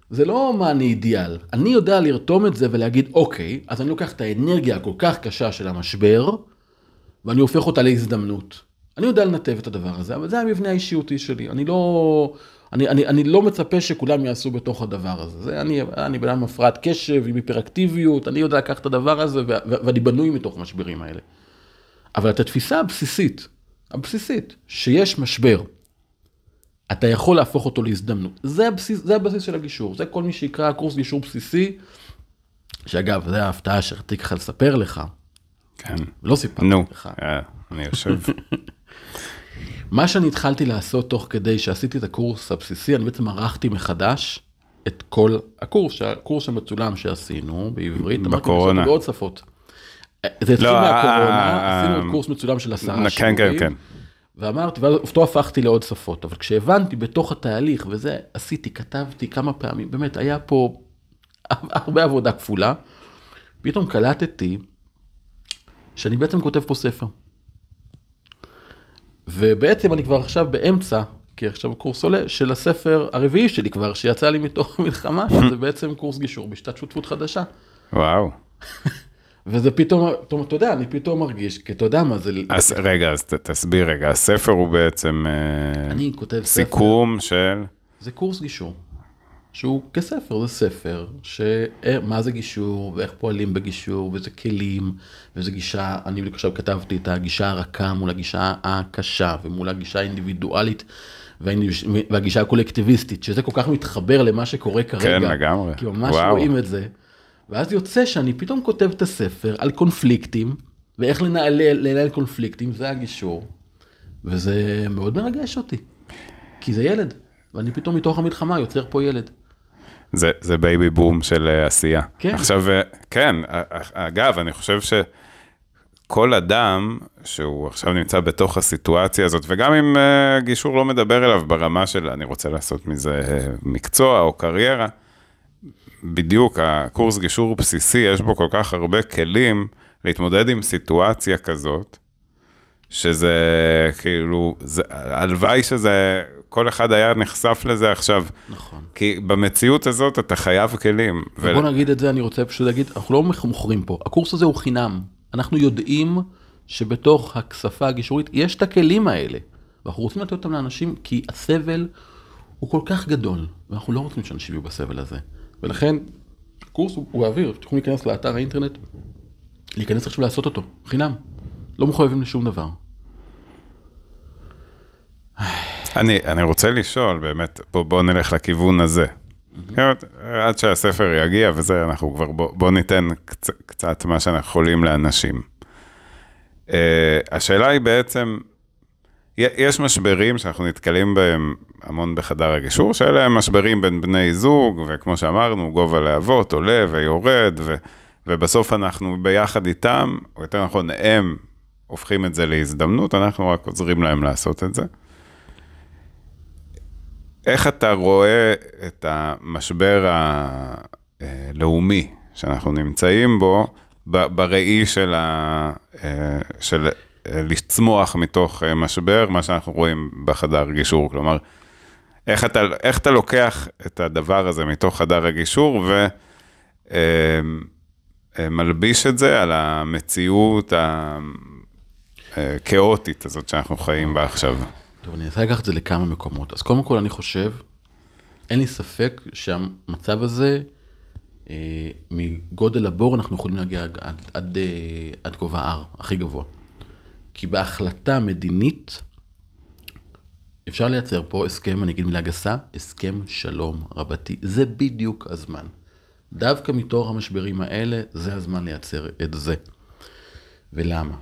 זה לא מה אני אידיאל, אני יודע לרתום את זה ולהגיד, אוקיי, אז אני לוקח את האנרגיה הכל כך קשה של המשבר, ואני הופך אותה להזדמנות. אני יודע לנתב את הדבר הזה, אבל זה המבנה האישיותי שלי. אני לא, אני, אני, אני לא מצפה שכולם יעשו בתוך הדבר הזה. זה, אני, אני בן אדם הפרעת קשב, עם היפראקטיביות, אני יודע לקחת את הדבר הזה, ו, ו, ואני בנוי מתוך המשברים האלה. אבל את התפיסה הבסיסית, הבסיסית, שיש משבר, אתה יכול להפוך אותו להזדמנות. זה הבסיס, זה הבסיס של הגישור. זה כל מי שיקרא קורס גישור בסיסי, שאגב, זה ההפתעה שרציתי ככה לספר לך. כן. לא סיפרתי נו, לך. אה, אני יושב. *laughs* מה שאני התחלתי לעשות תוך כדי שעשיתי את הקורס הבסיסי, אני בעצם ערכתי מחדש את כל הקורס, הקורס המצולם שעשינו בעברית, אמרתי, בקורונה. "לעשות בעוד שפות. זה התחיל לא, מהקורונה, אה, עשינו אה, קורס מצולם של עשרה כן, שיעורים. כן, כן. ואמרתי, ואז אותו הפכתי לעוד שפות, אבל כשהבנתי בתוך התהליך, וזה עשיתי, כתבתי כמה פעמים, באמת, היה פה הרבה עבודה כפולה, פתאום קלטתי שאני בעצם כותב פה ספר. ובעצם אני כבר עכשיו באמצע, כי עכשיו הקורס עולה, של הספר הרביעי שלי כבר, שיצא לי מתוך *laughs* מלחמה, שזה בעצם קורס גישור בשיטת שותפות חדשה. וואו. *laughs* וזה פתאום, פתאום, אתה יודע, אני פתאום מרגיש, כי אתה יודע מה זה, אז רגע, אז ת- תסביר רגע, הספר הוא בעצם אה, אני כותב ספר. סיכום של... זה קורס גישור, שהוא כספר, זה ספר, שמה זה גישור, ואיך פועלים בגישור, וזה כלים, וזה גישה, אני בדיוק עכשיו כתבתי את הגישה הרכה מול הגישה הקשה, ומול הגישה האינדיבידואלית, והגישה הקולקטיביסטית, שזה כל כך מתחבר למה שקורה כרגע. כן, לגמרי. כי ממש וואו. רואים את זה. ואז יוצא שאני פתאום כותב את הספר על קונפליקטים, ואיך לנהל, לנהל קונפליקטים, זה הגישור. וזה מאוד מרגש אותי, כי זה ילד, ואני פתאום מתוך המלחמה יוצר פה ילד. זה, זה baby boom של אה, עשייה. כן. עכשיו, אה, כן, אה, אגב, אני חושב שכל אדם שהוא עכשיו נמצא בתוך הסיטואציה הזאת, וגם אם אה, גישור לא מדבר אליו ברמה של אני רוצה לעשות מזה מקצוע או קריירה, בדיוק, הקורס גישור בסיסי, יש בו כל כך הרבה כלים להתמודד עם סיטואציה כזאת, שזה כאילו, זה- הלוואי שזה, כל אחד היה נחשף לזה עכשיו. נכון. כי במציאות הזאת אתה חייב כלים. ו- ובוא נגיד את זה, אני רוצה פשוט להגיד, אנחנו לא מוכרים פה, הקורס הזה הוא חינם. אנחנו יודעים שבתוך הכספה הגישורית יש את הכלים האלה, ואנחנו רוצים לתת אותם לאנשים כי הסבל הוא כל כך גדול, ואנחנו לא רוצים שאנשים יהיו בסבל הזה. ולכן, הקורס הוא, הוא באוויר, אתם יכולים להיכנס לאתר האינטרנט, להיכנס עכשיו לעשות אותו, חינם. לא מחויבים לשום דבר. אני, אני רוצה לשאול, באמת, בוא, בוא נלך לכיוון הזה. באמת, עד שהספר יגיע וזה, אנחנו כבר, בוא, בוא ניתן קצ, קצת מה שאנחנו יכולים לאנשים. Uh, השאלה היא בעצם, יש משברים שאנחנו נתקלים בהם המון בחדר הגישור, שאלה הם משברים בין בני זוג, וכמו שאמרנו, גובה להבות עולה ויורד, ו, ובסוף אנחנו ביחד איתם, או יותר נכון, הם הופכים את זה להזדמנות, אנחנו רק עוזרים להם לעשות את זה. איך אתה רואה את המשבר הלאומי שאנחנו נמצאים בו, בראי של, ה, אה, של אה, לצמוח מתוך אה, משבר, מה שאנחנו רואים בחדר גישור, כלומר, איך אתה, איך אתה לוקח את הדבר הזה מתוך חדר הגישור ומלביש את זה על המציאות הכאוטית הזאת שאנחנו חיים בה עכשיו. טוב, אני אנסה לקחת את זה לכמה מקומות. אז קודם כל, אני חושב, אין לי ספק שהמצב הזה, אה, מגודל הבור אנחנו יכולים להגיע עד, עד, עד, אה, עד גובה R, הכי גבוה. כי בהחלטה מדינית, אפשר לייצר פה הסכם, אני אגיד מילה גסה, הסכם שלום רבתי. זה בדיוק הזמן. דווקא מתוך המשברים האלה, זה הזמן לייצר את זה. ולמה?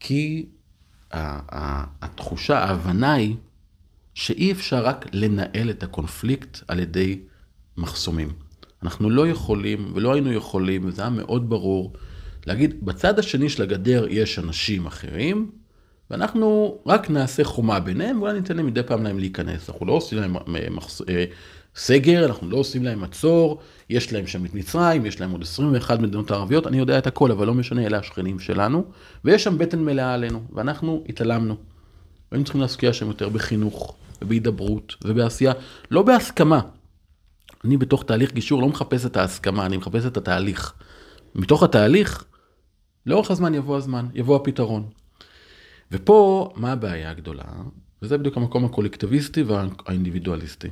כי התחושה, ההבנה היא שאי אפשר רק לנהל את הקונפליקט על ידי מחסומים. אנחנו לא יכולים, ולא היינו יכולים, וזה היה מאוד ברור, להגיד, בצד השני של הגדר יש אנשים אחרים, ואנחנו רק נעשה חומה ביניהם, ואולי ניתן להם מדי פעם להם להיכנס. אנחנו לא עושים להם אה, מחס... סגר, אנחנו לא עושים להם מצור, יש להם שם את מצרים, יש להם עוד 21 מדינות ערביות, אני יודע את הכל, אבל לא משנה, אלה השכנים שלנו, ויש שם בטן מלאה עלינו, ואנחנו התעלמנו. והיינו צריכים להשקיע שם יותר בחינוך, ובהידברות, ובעשייה, לא בהסכמה. אני בתוך תהליך גישור לא מחפש את ההסכמה, אני מחפש את התהליך. מתוך התהליך, לאורך הזמן יבוא הזמן, יבוא הפתרון. ופה, מה הבעיה הגדולה? וזה בדיוק המקום הקולקטיביסטי והאינדיבידואליסטי.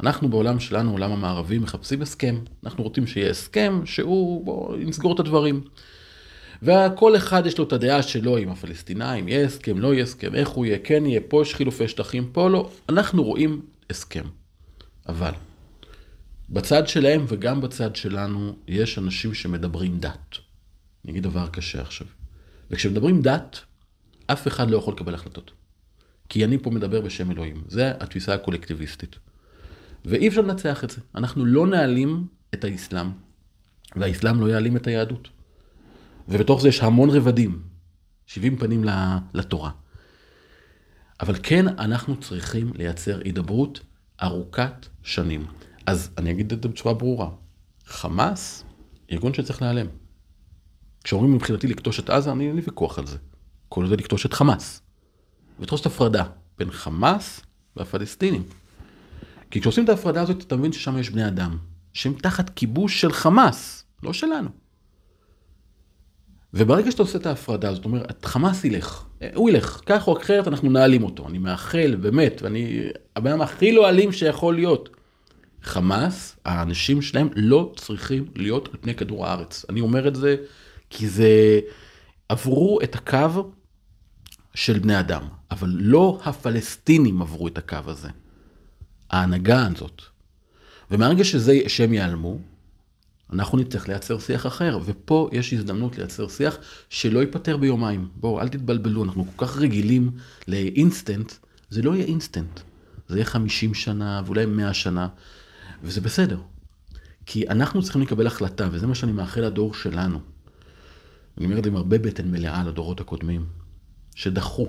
אנחנו בעולם שלנו, עולם המערבי, מחפשים הסכם. אנחנו רוצים שיהיה הסכם שהוא, בואו נסגור את הדברים. וכל אחד יש לו את הדעה שלו עם הפלסטינאים, יהיה הסכם, לא יהיה הסכם, איך הוא יהיה, כן יהיה, פה יש חילופי שטחים, פה לא. אנחנו רואים הסכם. אבל בצד שלהם וגם בצד שלנו יש אנשים שמדברים דת. אני אגיד דבר קשה עכשיו. וכשמדברים דת, אף אחד לא יכול לקבל החלטות. כי אני פה מדבר בשם אלוהים. זה התפיסה הקולקטיביסטית. ואי אפשר לנצח את זה. אנחנו לא נעלים את האסלאם, והאסלאם לא יעלים את היהדות. ובתוך זה יש המון רבדים, 70 פנים לתורה. אבל כן, אנחנו צריכים לייצר הידברות ארוכת שנים. אז אני אגיד את זה בצורה ברורה. חמאס, ארגון שצריך להיעלם. כשאומרים מבחינתי לכתוש את עזה, אני אין לי ויכוח על זה. כל זה לכתוש את חמאס. וצריך לעשות הפרדה בין חמאס והפלסטינים. כי כשעושים את ההפרדה הזאת, אתה מבין ששם יש בני אדם, שהם תחת כיבוש של חמאס, לא שלנו. וברגע שאתה עושה את ההפרדה הזאת, זאת אומרת, חמאס ילך, הוא ילך, כך או אחרת אנחנו נעלים אותו. אני מאחל, באמת, ואני הבן אדם הכי לא אלים שיכול להיות. חמאס, האנשים שלהם לא צריכים להיות על פני כדור הארץ. אני אומר את זה כי זה, עברו את הקו של בני אדם, אבל לא הפלסטינים עברו את הקו הזה. ההנהגה הזאת. ומהרגע שזה, שהם ייעלמו, אנחנו נצטרך לייצר שיח אחר, ופה יש הזדמנות לייצר שיח שלא ייפתר ביומיים. בואו, אל תתבלבלו, אנחנו כל כך רגילים לאינסטנט, זה לא יהיה אינסטנט. זה יהיה 50 שנה ואולי 100 שנה, וזה בסדר. כי אנחנו צריכים לקבל החלטה, וזה מה שאני מאחל לדור שלנו. אני אומר את זה עם הרבה בטן מלאה לדורות הקודמים, שדחו,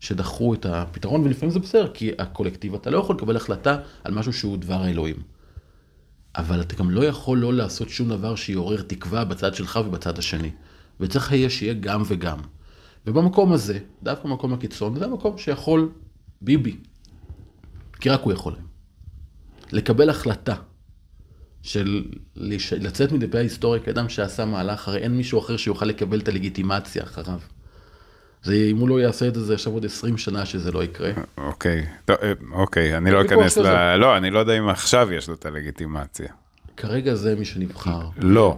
שדחו את הפתרון, ולפעמים זה בסדר, כי הקולקטיב, אתה לא יכול לקבל החלטה על משהו שהוא דבר האלוהים. אבל אתה גם לא יכול לא לעשות שום דבר שיעורר תקווה בצד שלך ובצד השני. וצריך יהיה שיהיה גם וגם. ובמקום הזה, דווקא במקום הקיצון, זה המקום שיכול ביבי, כי רק הוא יכול לקבל החלטה של לצאת מדפי ההיסטוריה כאדם שעשה מהלך, הרי אין מישהו אחר שיוכל לקבל את הלגיטימציה אחריו. זה, אם הוא לא יעשה את זה, זה עכשיו עוד 20 שנה שזה לא יקרה. אוקיי, טוב, אוקיי, אני לא אכנס ל... לא, אני לא יודע אם עכשיו יש לו את הלגיטימציה. כרגע זה מי שנבחר. לא,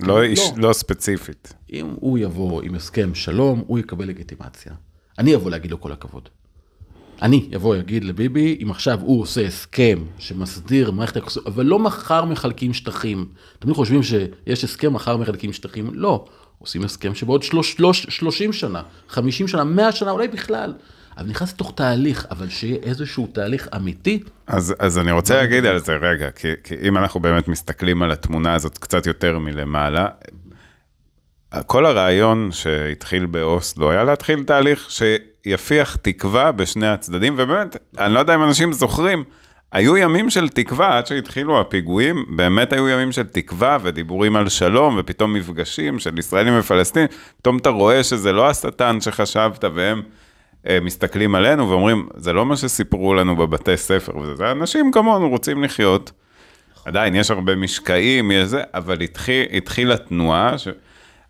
לא, איש, לא. לא ספציפית. אם הוא יבוא עם הסכם שלום, הוא יקבל לגיטימציה. אני אבוא להגיד לו כל הכבוד. אני אבוא להגיד לביבי, אם עכשיו הוא עושה הסכם שמסדיר מערכת היחסים, אבל לא מחר מחלקים שטחים. תמיד חושבים שיש הסכם, מחר מחלקים שטחים. לא, עושים הסכם שבעוד שלוש, שלוש, 30 שנה, 50 שנה, 100 שנה, אולי בכלל. אבל נכנס לתוך תהליך, אבל שיהיה איזשהו תהליך אמיתי. אז, אז אני רוצה להגיד על זה רגע, כי, כי אם אנחנו באמת מסתכלים על התמונה הזאת קצת יותר מלמעלה, כל הרעיון שהתחיל באוסלו היה להתחיל תהליך שיפיח תקווה בשני הצדדים, ובאמת, אני לא יודע אם אנשים זוכרים, היו ימים של תקווה, עד שהתחילו הפיגועים, באמת היו ימים של תקווה ודיבורים על שלום, ופתאום מפגשים של ישראלים ופלסטינים, פתאום אתה רואה שזה לא השטן שחשבת, והם אה, מסתכלים עלינו ואומרים, זה לא מה שסיפרו לנו בבתי ספר, וזה זה אנשים כמונו רוצים לחיות. עדיין, יש הרבה משקעים, יש זה, אבל התחיל, התחילה תנועה, ש...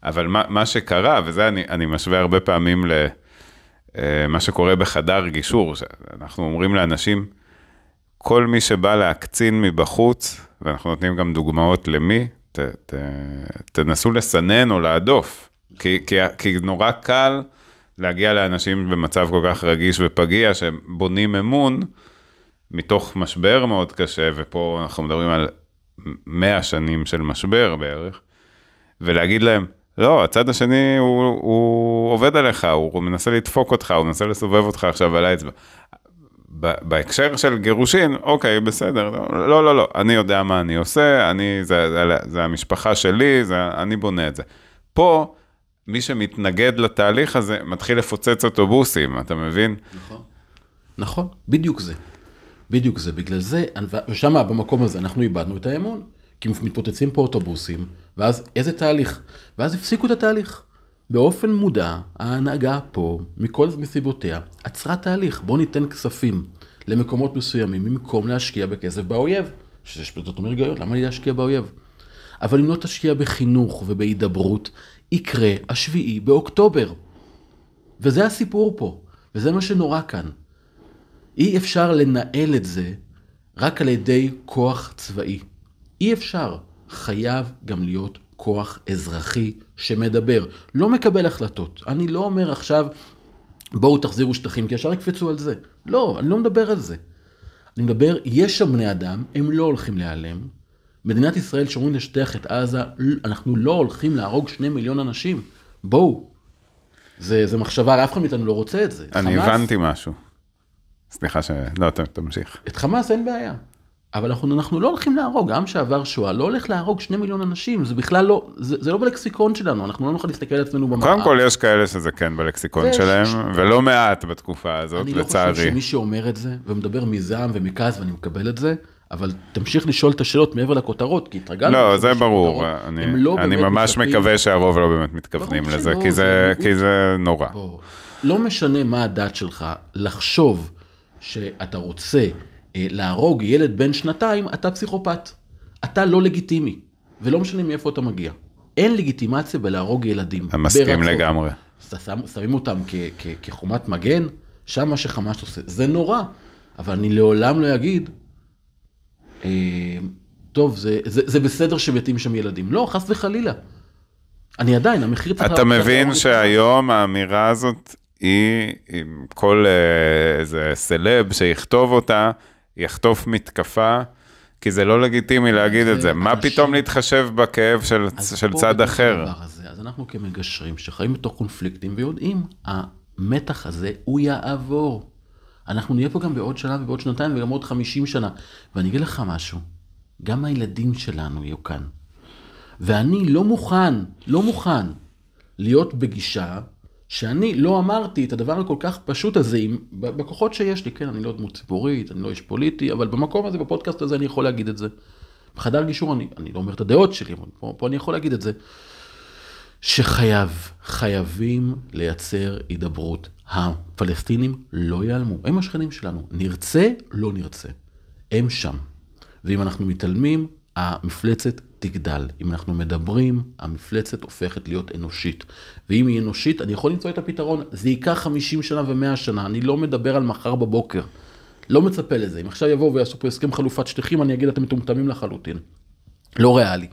אבל מה, מה שקרה, וזה אני, אני משווה הרבה פעמים למה אה, שקורה בחדר גישור, שאנחנו אומרים לאנשים, כל מי שבא להקצין מבחוץ, ואנחנו נותנים גם דוגמאות למי, ת, ת, תנסו לסנן או להדוף, כי, כי, כי נורא קל להגיע לאנשים במצב כל כך רגיש ופגיע, שבונים אמון מתוך משבר מאוד קשה, ופה אנחנו מדברים על 100 שנים של משבר בערך, ולהגיד להם, לא, הצד השני הוא, הוא עובד עליך, הוא, מנסה לדפוק אותך, הוא מנסה לסובב אותך עכשיו על האצבע. בהקשר של גירושין, אוקיי, בסדר, לא, לא, לא, אני יודע מה אני עושה, אני, זה, זה, זה המשפחה שלי, זה, אני בונה את זה. פה, מי שמתנגד לתהליך הזה, מתחיל לפוצץ אוטובוסים, אתה מבין? נכון, נכון, בדיוק זה. בדיוק זה, בגלל זה, ושם במקום הזה אנחנו איבדנו את האמון, כי מתפוצצים פה אוטובוסים, ואז איזה תהליך? ואז הפסיקו את התהליך. באופן מודע, ההנהגה פה, מכל מסיבותיה, עצרה תהליך. בואו ניתן כספים למקומות מסוימים, במקום להשקיע בכסף באויב. שיש בזה אומר היגיון, למה לי להשקיע באויב? אבל אם לא תשקיע בחינוך ובהידברות, יקרה השביעי באוקטובר. וזה הסיפור פה, וזה מה שנורא כאן. אי אפשר לנהל את זה רק על ידי כוח צבאי. אי אפשר. חייב גם להיות כוח אזרחי שמדבר, לא מקבל החלטות. אני לא אומר עכשיו, בואו תחזירו שטחים, כי ישר יקפצו על זה. לא, אני לא מדבר על זה. אני מדבר, יש שם בני אדם, הם לא הולכים להיעלם. מדינת ישראל שאומרים לשטח את עזה, אנחנו לא הולכים להרוג שני מיליון אנשים. בואו. זה, זה מחשבה, אף אחד מאיתנו לא רוצה את זה. אני חמאס, הבנתי משהו. סליחה ש... לא, תמשיך. את חמאס אין בעיה. אבל אנחנו, אנחנו לא הולכים להרוג, עם שעבר שואה לא הולך להרוג שני מיליון אנשים, זה בכלל לא, זה, זה לא בלקסיקון שלנו, אנחנו לא נוכל להסתכל על עצמנו במראה. קודם כל, יש כאלה שזה כן בלקסיקון שלהם, ולא מעט בתקופה הזאת, אני לא חושב לצערי. שמי שאומר את זה, ומדבר מזעם ומכעס, ואני מקבל את זה, אבל תמשיך לשאול את השאלות מעבר לכותרות, כי התרגלנו. לא, זה ברור. אני, לא אני ממש מקווה שהרוב לא באמת מתכוונים לזה, כי זה, זה כי זה נורא. בוא, לא משנה מה הדת שלך, לחשוב שאתה רוצה להרוג ילד בן שנתיים, אתה פסיכופת. אתה לא לגיטימי, ולא משנה מאיפה אתה מגיע. אין לגיטימציה בלהרוג ילדים. אני מסכים. לגמרי. שם, שמים אותם כ, כ, כחומת מגן, שם מה שחמאס עושה, זה נורא, אבל אני לעולם לא אגיד, אה, טוב, זה, זה, זה בסדר שמתים שם ילדים. לא, חס וחלילה. אני עדיין, המחיר צריך... אתה מבין. שהיום האמירה הזאת היא, עם כל אה, איזה סלב שיכתוב אותה, יחטוף מתקפה, כי זה לא לגיטימי להגיד את זה. מה פתאום להתחשב בכאב של, של צד אחר? הזה, אז אנחנו כמגשרים שחיים בתוך קונפליקטים ויודעים, המתח הזה הוא יעבור. אנחנו נהיה פה גם בעוד שנה ובעוד שנתיים וגם עוד 50 שנה. ואני אגיד לך משהו, גם הילדים שלנו יהיו כאן. ואני לא מוכן, לא מוכן להיות בגישה שאני לא אמרתי את הדבר הכל כך פשוט הזה עם, בכוחות שיש לי, כן, אני לא דמות ציבורית, אני לא איש פוליטי, אבל במקום הזה, בפודקאסט הזה, אני יכול להגיד את זה. בחדר גישור אני, אני לא אומר את הדעות שלי, אבל פה, פה אני יכול להגיד את זה, שחייב, חייבים לייצר הידברות. הפלסטינים לא ייעלמו, הם השכנים שלנו, נרצה, לא נרצה, הם שם. ואם אנחנו מתעלמים, המפלצת תגדל. אם אנחנו מדברים, המפלצת הופכת להיות אנושית. ואם היא אנושית, אני יכול למצוא את הפתרון. זה ייקח 50 שנה ו-100 שנה, אני לא מדבר על מחר בבוקר. לא מצפה לזה. אם עכשיו יבואו ויעשו פה הסכם חלופת שטחים, אני אגיד, אתם מטומטמים לחלוטין. לא ריאלי.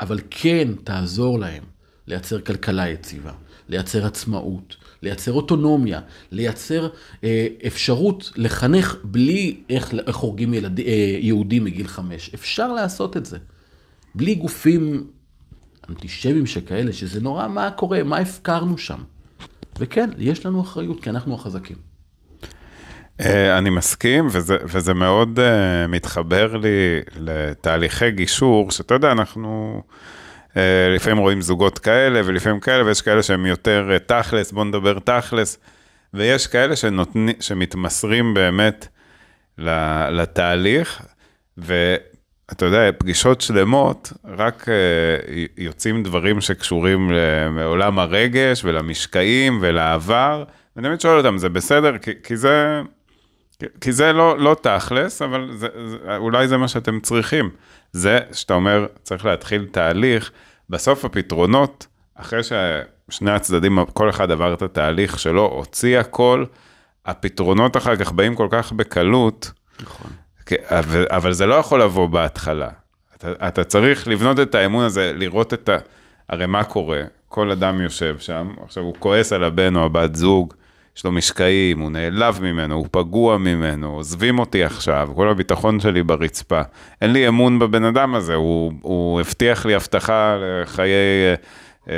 אבל כן תעזור להם לייצר כלכלה יציבה, לייצר עצמאות, לייצר אוטונומיה, לייצר אה, אפשרות לחנך בלי איך, איך הורגים ילד, אה, יהודים מגיל חמש. אפשר לעשות את זה. בלי גופים אנטישמיים שכאלה, שזה נורא מה קורה, מה הפקרנו שם. וכן, יש לנו אחריות, כי אנחנו החזקים. אה, אני מסכים, וזה, וזה מאוד uh, מתחבר לי לתהליכי גישור, שאתה יודע, אנחנו uh, לפעמים רואים זוגות כאלה ולפעמים כאלה, ויש כאלה שהם יותר uh, תכלס, בוא נדבר תכלס, ויש כאלה שנותני, שמתמסרים באמת לתהליך, ואתה יודע, פגישות שלמות, רק uh, יוצאים דברים שקשורים לעולם הרגש ולמשקעים ולעבר, ואני תמיד שואל אותם, זה בסדר? כי, כי זה... כי זה לא, לא תכלס, אבל זה, זה, אולי זה מה שאתם צריכים. זה שאתה אומר, צריך להתחיל תהליך, בסוף הפתרונות, אחרי ששני הצדדים, כל אחד עבר את התהליך שלו, הוציא הכל, הפתרונות אחר כך באים כל כך בקלות, נכון. אבל, אבל זה לא יכול לבוא בהתחלה. אתה, אתה צריך לבנות את האמון הזה, לראות את ה... הרי מה קורה? כל אדם יושב שם, עכשיו הוא כועס על הבן או הבת זוג, יש לו משקעים, הוא נעלב ממנו, הוא פגוע ממנו, עוזבים אותי עכשיו, כל הביטחון שלי ברצפה. אין לי אמון בבן אדם הזה, הוא, הוא הבטיח לי הבטחה לחיי אה,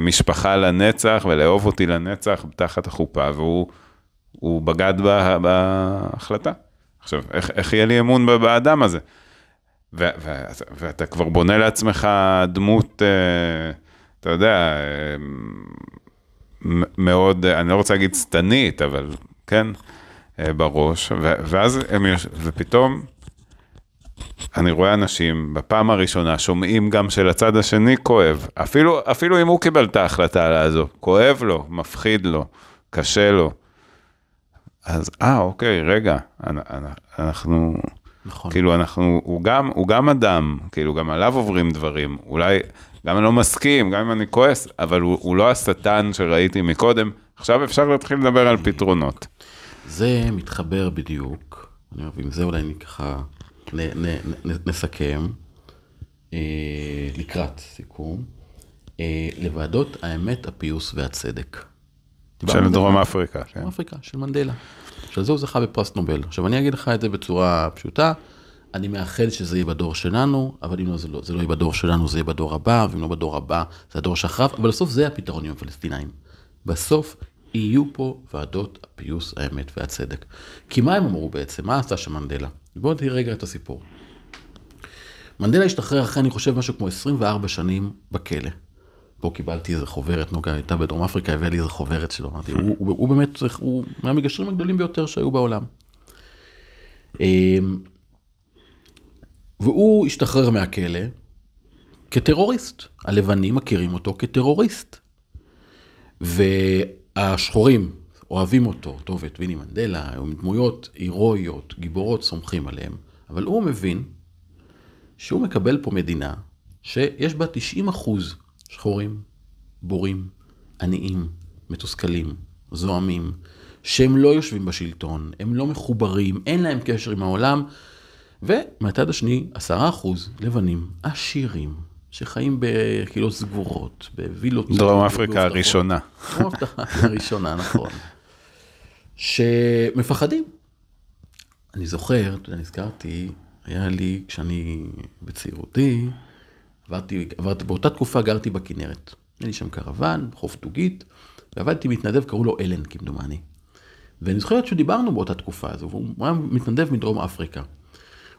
משפחה לנצח ולאהוב אותי לנצח תחת החופה, והוא בגד בה, בהחלטה. עכשיו, איך, איך יהיה לי אמון באדם הזה? ו, ו, ואתה כבר בונה לעצמך דמות, אה, אתה יודע, אה, מאוד, אני לא רוצה להגיד שטנית, אבל כן, בראש, ו- ואז הם, יוש... ופתאום אני רואה אנשים בפעם הראשונה שומעים גם שלצד השני כואב, אפילו, אפילו אם הוא קיבל את ההחלטה לעזוב, כואב לו, מפחיד לו, קשה לו. אז אה, אוקיי, רגע, אנחנו, נכון. כאילו אנחנו, הוא גם, הוא גם אדם, כאילו גם עליו עוברים דברים, אולי גם אני לא מסכים, גם אם אני כועס, אבל הוא, הוא לא השטן שראיתי מקודם. עכשיו אפשר להתחיל לדבר על פתרונות. זה מתחבר בדיוק, אני אומר, ועם זה אולי אני ככה נ, נ, נ, נסכם, אה, לקראת סיכום, אה, לוועדות האמת, הפיוס והצדק. דיברנו של דרום. אפריקה, כן. דרום אפריקה, של מנדלה. שעל זה הוא זכה בפרס נובל. עכשיו, אני אגיד לך את זה בצורה פשוטה, אני מאחל שזה יהיה בדור שלנו, אבל אם לא, זה לא, זה לא יהיה בדור שלנו, זה יהיה בדור הבא, ואם לא בדור הבא, זה הדור שאחריו, אבל בסוף זה הפתרון עם הפלסטינאים. בסוף יהיו פה ועדות הפיוס, האמת והצדק. כי מה הם אמרו בעצם? מה עשה שם מנדלה? בואו תראי רגע את הסיפור. מנדלה השתחרר אחרי, אני חושב, משהו כמו 24 שנים בכלא. פה קיבלתי איזה חוברת, נוגה הייתה בדרום אפריקה, הביא לי איזה חוברת שלו, אמרתי, הוא, הוא, הוא באמת, הוא מהמגשרים הגדולים ביותר שהיו בעולם. אמ, והוא השתחרר מהכלא כטרוריסט. הלבנים מכירים אותו כטרוריסט. והשחורים אוהבים אותו, אותו ואת ויני מנדלה, הם דמויות הירואיות, גיבורות, סומכים עליהם, אבל הוא מבין שהוא מקבל פה מדינה שיש בה 90 אחוז שחורים, בורים, עניים, מתוסכלים, זועמים, שהם לא יושבים בשלטון, הם לא מחוברים, אין להם קשר עם העולם, ומהצד השני, 10 אחוז לבנים עשירים, שחיים בקהילות סגורות, בווילות. דרום אפריקה. הראשונה. דרום אפריקה הראשונה, נכון. שמפחדים. אני זוכר, אתה יודע, נזכרתי, היה לי, כשאני בצעירותי, עברתי, עברתי, באותה תקופה גרתי בכנרת. היה לי שם קרוון, חוף דוגית, ועבדתי מתנדב, קראו לו אלן, כמדומני. ואני זוכר שדיברנו באותה תקופה הזו, והוא היה מתנדב מדרום אפריקה.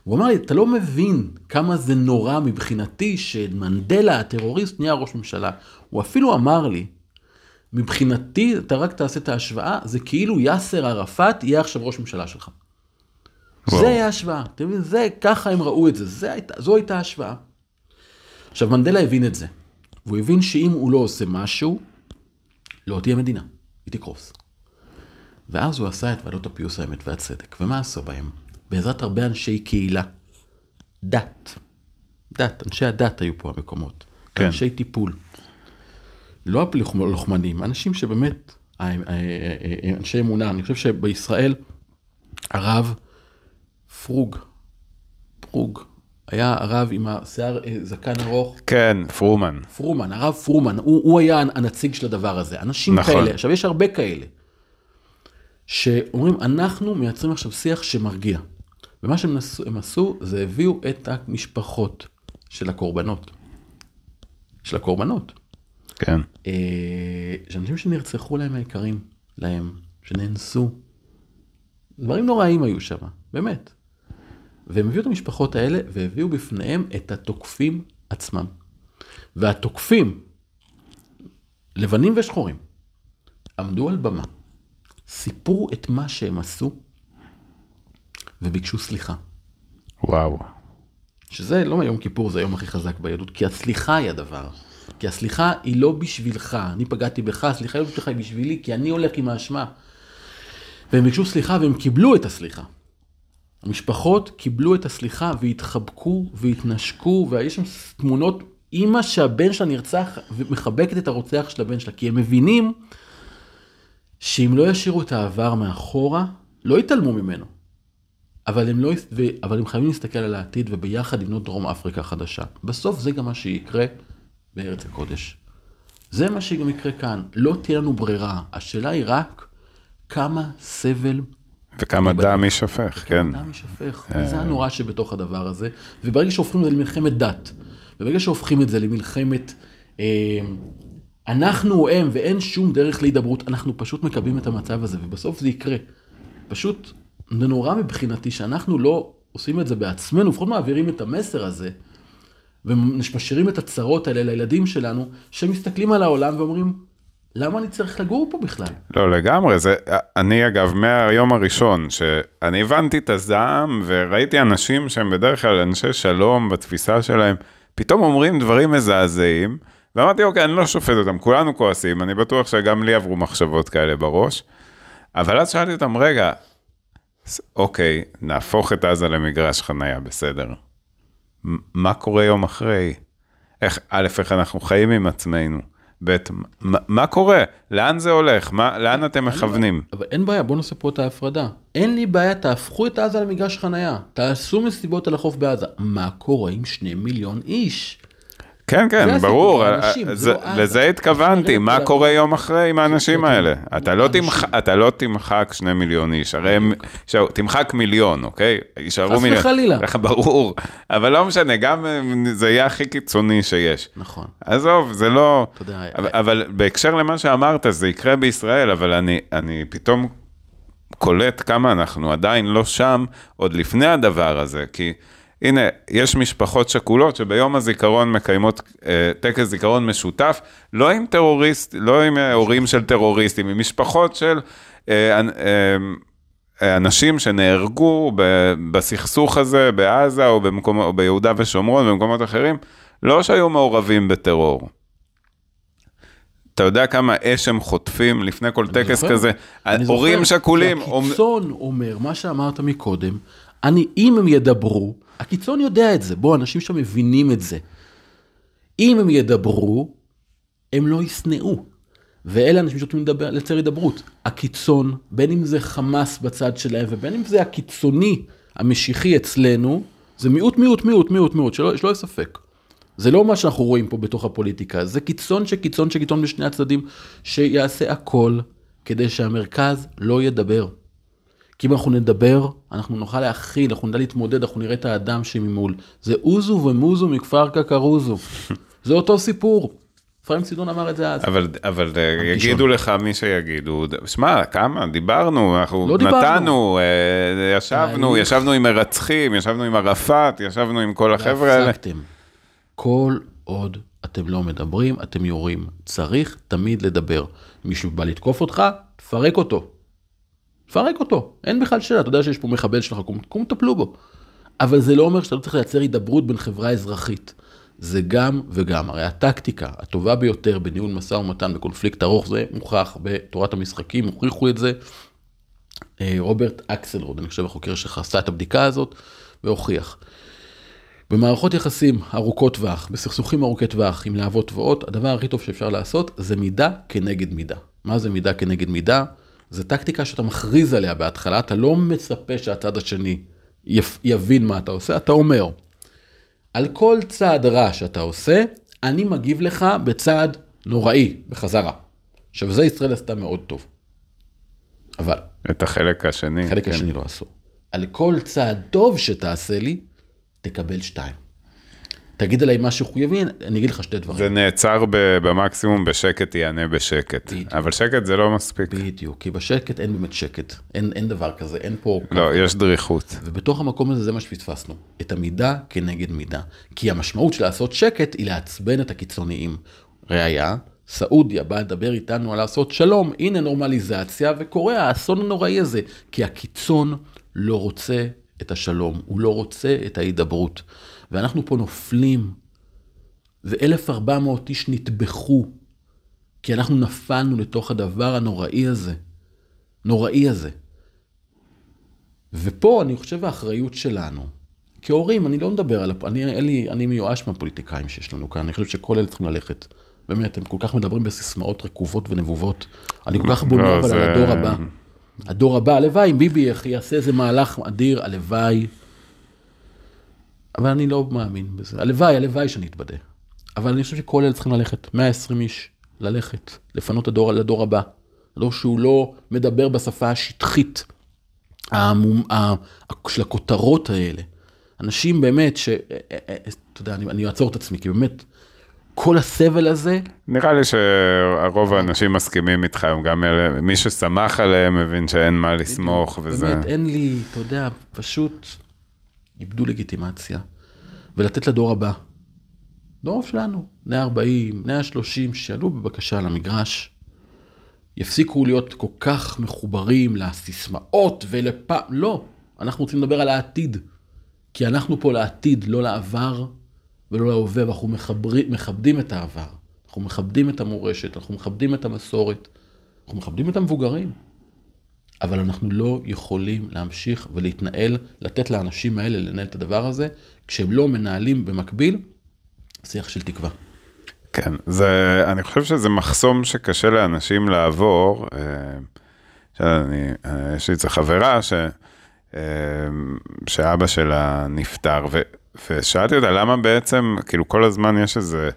הוא אמר לי, אתה לא מבין כמה זה נורא מבחינתי שמנדלה, הטרוריסט, נהיה ראש ממשלה. הוא אפילו אמר לי, מבחינתי, אתה רק תעשה את ההשוואה, זה כאילו יאסר ערפאת יהיה עכשיו ראש ממשלה שלך. וואו. זה היה השוואה, אתה מבין? זה, ככה הם ראו את זה, זה הייתה, זו הייתה השוואה. עכשיו, מנדלה הבין את זה, והוא הבין שאם הוא לא עושה משהו, לא תהיה מדינה, היא תקרוס. ואז הוא עשה את ועדות הפיוס האמת והצדק, ומה עשו בהם? בעזרת הרבה אנשי קהילה, דת, דת, אנשי הדת היו פה המקומות, כן. אנשי טיפול, לא הלוחמנים, אנשים שבאמת, אה, אה, אה, אנשי אמונה, אני חושב שבישראל, הרב פרוג, פרוג, היה הרב עם השיער אה, זקן ארוך, כן, פרומן. פרומן, הרב פרומן, הוא, הוא היה הנציג של הדבר הזה. אנשים נכון. כאלה, עכשיו יש הרבה כאלה, שאומרים, אנחנו מייצרים עכשיו שיח שמרגיע. ומה שהם עשו, עשו, זה הביאו את המשפחות של הקורבנות. של הקורבנות. כן. אה, שאנשים שנרצחו להם היקרים, להם, שנאנסו. דברים נוראים היו שם, באמת. והם הביאו את המשפחות האלה והביאו בפניהם את התוקפים עצמם. והתוקפים, לבנים ושחורים, עמדו על במה, סיפרו את מה שהם עשו וביקשו סליחה. וואו. שזה לא יום כיפור, זה היום הכי חזק ביהדות, כי הסליחה היא הדבר. כי הסליחה היא לא בשבילך, אני פגעתי בך, הסליחה היא לא בשבילך, היא בשבילי, כי אני הולך עם האשמה. והם ביקשו סליחה והם קיבלו את הסליחה. המשפחות קיבלו את הסליחה והתחבקו והתנשקו, ויש שם תמונות, אימא שהבן שלה נרצח ומחבקת את הרוצח של הבן שלה, כי הם מבינים שאם לא ישאירו את העבר מאחורה, לא יתעלמו ממנו. אבל הם, לא, אבל הם חייבים להסתכל על העתיד וביחד לבנות דרום אפריקה חדשה. בסוף זה גם מה שיקרה בארץ הקודש. זה מה שגם יקרה כאן. לא תהיה לנו ברירה. השאלה היא רק כמה סבל וכמה דם יישפך, כן. דם יישפך. זה הנורא שבתוך הדבר הזה. וברגע שהופכים את זה למלחמת דת, וברגע שהופכים את זה למלחמת אה, אנחנו או הם ואין שום דרך להידברות, אנחנו פשוט מקבלים את המצב הזה, ובסוף זה יקרה. פשוט זה נורא מבחינתי שאנחנו לא עושים את זה בעצמנו, לפחות מעבירים את המסר הזה, ומשאירים את הצרות האלה לילדים שלנו, שמסתכלים על העולם ואומרים, למה אני צריך לגור פה בכלל? לא, לגמרי, זה, אני אגב, מהיום הראשון, שאני הבנתי את הזעם וראיתי אנשים שהם בדרך כלל אנשי שלום בתפיסה שלהם, פתאום אומרים דברים מזעזעים, ואמרתי, אוקיי, אני לא שופט אותם, כולנו כועסים, אני בטוח שגם לי עברו מחשבות כאלה בראש, אבל אז שאלתי אותם, רגע, אוקיי, נהפוך את עזה למגרש חנייה, בסדר. מה קורה יום אחרי? איך, א', איך אנחנו חיים עם עצמנו, ב', מה, מה קורה? לאן זה הולך? מה, לאן אתם מכוונים? אבל אין בעיה, בוא נעשה פה את ההפרדה. אין לי בעיה, תהפכו את עזה למגרש חנייה. תעשו מסיבות על החוף בעזה. מה קורה עם שני מיליון איש? כן, כן, ברור, אה, לא. לזה התכוונתי, מה קורה. יום אחרי עם האנשים האלה? אתה לא אתה לא תמחק שני מיליון איש, הרי הם, תמחק מיליון, אוקיי? יישארו חס מיליון. וחלילה. *laughs* ברור, אבל לא משנה, גם אה, זה יהיה הכי קיצוני שיש. נכון. עזוב, זה לא... אתה יודע, אבל, בהקשר למה שאמרת, זה יקרה בישראל, אבל אני, אני פתאום קולט כמה אנחנו עדיין לא שם, עוד לפני הדבר הזה, כי הנה, יש משפחות שכולות שביום הזיכרון מקיימות אה, טקס זיכרון משותף, לא עם טרוריסט, לא עם אה, הורים של טרוריסטים, עם משפחות של אה, אה, אה, אנשים שנהרגו ב- בסכסוך הזה בעזה או, במקום, או ביהודה ושומרון ובמקומות אחרים, לא שהיו מעורבים בטרור. אתה יודע כמה אש הם חוטפים לפני כל טקס זוכר. כזה? אני זוכר, הורים שכולים, הקיצון אומר, מה שאמרת מקודם, אני, אם הם ידברו, הקיצון יודע את זה, בוא, אנשים שם מבינים את זה. אם הם ידברו, הם לא ישנאו. ואלה אנשים שרוצים לדבר, לייצר הידברות. הקיצון, בין אם זה חמאס בצד שלהם, ובין אם זה הקיצוני המשיחי אצלנו, זה מיעוט, מיעוט, מיעוט, מיעוט, מיעוט, שלא, שלא יהיה ספק. זה לא מה שאנחנו רואים פה בתוך הפוליטיקה, זה קיצון שקיצון שקיצון בשני הצדדים, שיעשה הכל כדי שהמרכז לא ידבר. כי אם אנחנו נדבר, אנחנו נוכל להכיל, אנחנו נדע להתמודד, אנחנו נראה את האדם שממול. זה אוזו ומוזו מכפר קקרוזו. *laughs* זה אותו סיפור. אפרים צידון אמר את זה אז. אבל, אבל אה, יגידו לך מי שיגידו, שמע, כמה, דיברנו, אנחנו לא דיברנו. נתנו, אה, ישבנו. ישבנו עם מרצחים, ישבנו עם ערפאת, ישבנו עם כל החבר'ה האלה. כל עוד אתם לא מדברים, אתם יורים. צריך תמיד לדבר. מישהו בא לתקוף אותך, תפרק אותו. תפרק אותו. אין בכלל שאלה, אתה יודע שיש פה מחבל שלך, קום, קום טפלו בו. אבל זה לא אומר שאתה לא צריך לייצר הידברות בין חברה אזרחית. זה גם וגם. הרי הטקטיקה הטובה ביותר בניהול משא ומתן בקונפליקט ארוך, זה מוכח בתורת המשחקים, הוכיחו את זה. אה, רוברט אקסלרוד, אני חושב החוקר שעשה את הבדיקה הזאת, והוכיח. במערכות יחסים ארוכות טווח, בסכסוכים ארוכי טווח עם להבות תבואות, הדבר הכי טוב שאפשר לעשות זה מידה כנגד מידה. מה זה מידה כנגד מידה? זה טקטיקה שאתה מכריז עליה בהתחלה, אתה לא מצפה שהצד השני יבין מה אתה עושה, אתה אומר, על כל צעד רע שאתה עושה, אני מגיב לך בצעד נוראי, בחזרה. עכשיו, זה ישראל עשתה מאוד טוב. אבל את החלק השני. החלק כן. השני לא עשו. על כל צעד טוב שתעשה לי, תקבל שתיים. תגיד עליי משהו חיובי, אני אגיד לך שתי דברים. זה נעצר במקסימום בשקט יענה בשקט, בדיוק. אבל שקט זה לא מספיק. בדיוק, כי בשקט אין באמת שקט, אין, אין דבר כזה, אין פה... לא, יש דריכות. ובתוך המקום הזה זה מה שפספסנו, את המידה כנגד מידה. כי המשמעות של לעשות שקט היא לעצבן את הקיצוניים. ראיה, סעודיה באה לדבר איתנו על לעשות שלום, הנה נורמליזציה, וקורה האסון הנוראי הזה. כי הקיצון לא רוצה את השלום, הוא לא רוצה את ההידברות. ואנחנו פה נופלים, ו-1400 איש נטבחו, כי אנחנו נפלנו לתוך הדבר הנוראי הזה. נוראי הזה. ופה אני חושב האחריות שלנו, כהורים, אני לא מדבר על, אני, לי, אני מיואש מהפוליטיקאים שיש לנו כאן, אני חושב שכל אלה צריכים ללכת. באמת, הם כל כך מדברים בסיסמאות רקובות ונבובות. אני כל כך בונה לא, אבל זה- על הדור הבא. הדור הבא, הלוואי, אם ביבי יעשה איזה מהלך אדיר, הלוואי. אבל אני לא מאמין בזה. הלוואי, הלוואי שאני אתבדה. אבל אני חושב שכל אלה צריכים ללכת, 120 איש, ללכת, לפנות הדור לדור הבא. לא שהוא לא מדבר בשפה השטחית המום, ה, של הכותרות האלה. אנשים באמת ש... אתה יודע, אני, אני אעצור את עצמי, כי באמת, כל הסבל הזה, נראה לי שרוב האנשים מסכימים איתך, גם אלה, מי שסמך עליהם מבין שאין מה לסמוך, וזה... באמת, אין לי, אתה יודע, פשוט איבדו לגיטימציה. ולתת לדור הבא. דור שלנו, בני 40, בני ה-30, שיעלו בבקשה למגרש, יפסיקו להיות כל כך מחוברים לסיסמאות ולפ... לא, אנחנו רוצים לדבר על העתיד. כי אנחנו פה לעתיד, לא לעבר ולא להווה, ואנחנו מחברים, מכבדים את העבר. אנחנו מכבדים את המורשת, אנחנו מכבדים את המסורת, אנחנו מכבדים את המבוגרים. אבל אנחנו לא יכולים להמשיך ולהתנהל, לתת לאנשים האלה לנהל את הדבר הזה, כשהם לא מנהלים במקביל שיח של תקווה. כן, זה, אני חושב שזה מחסום שקשה לאנשים לעבור. אה, שאני, אה, יש לי איזה חברה ש, אה, שאבא שלה נפטר, ו, ושאלתי אותה למה בעצם, כאילו כל הזמן יש איזה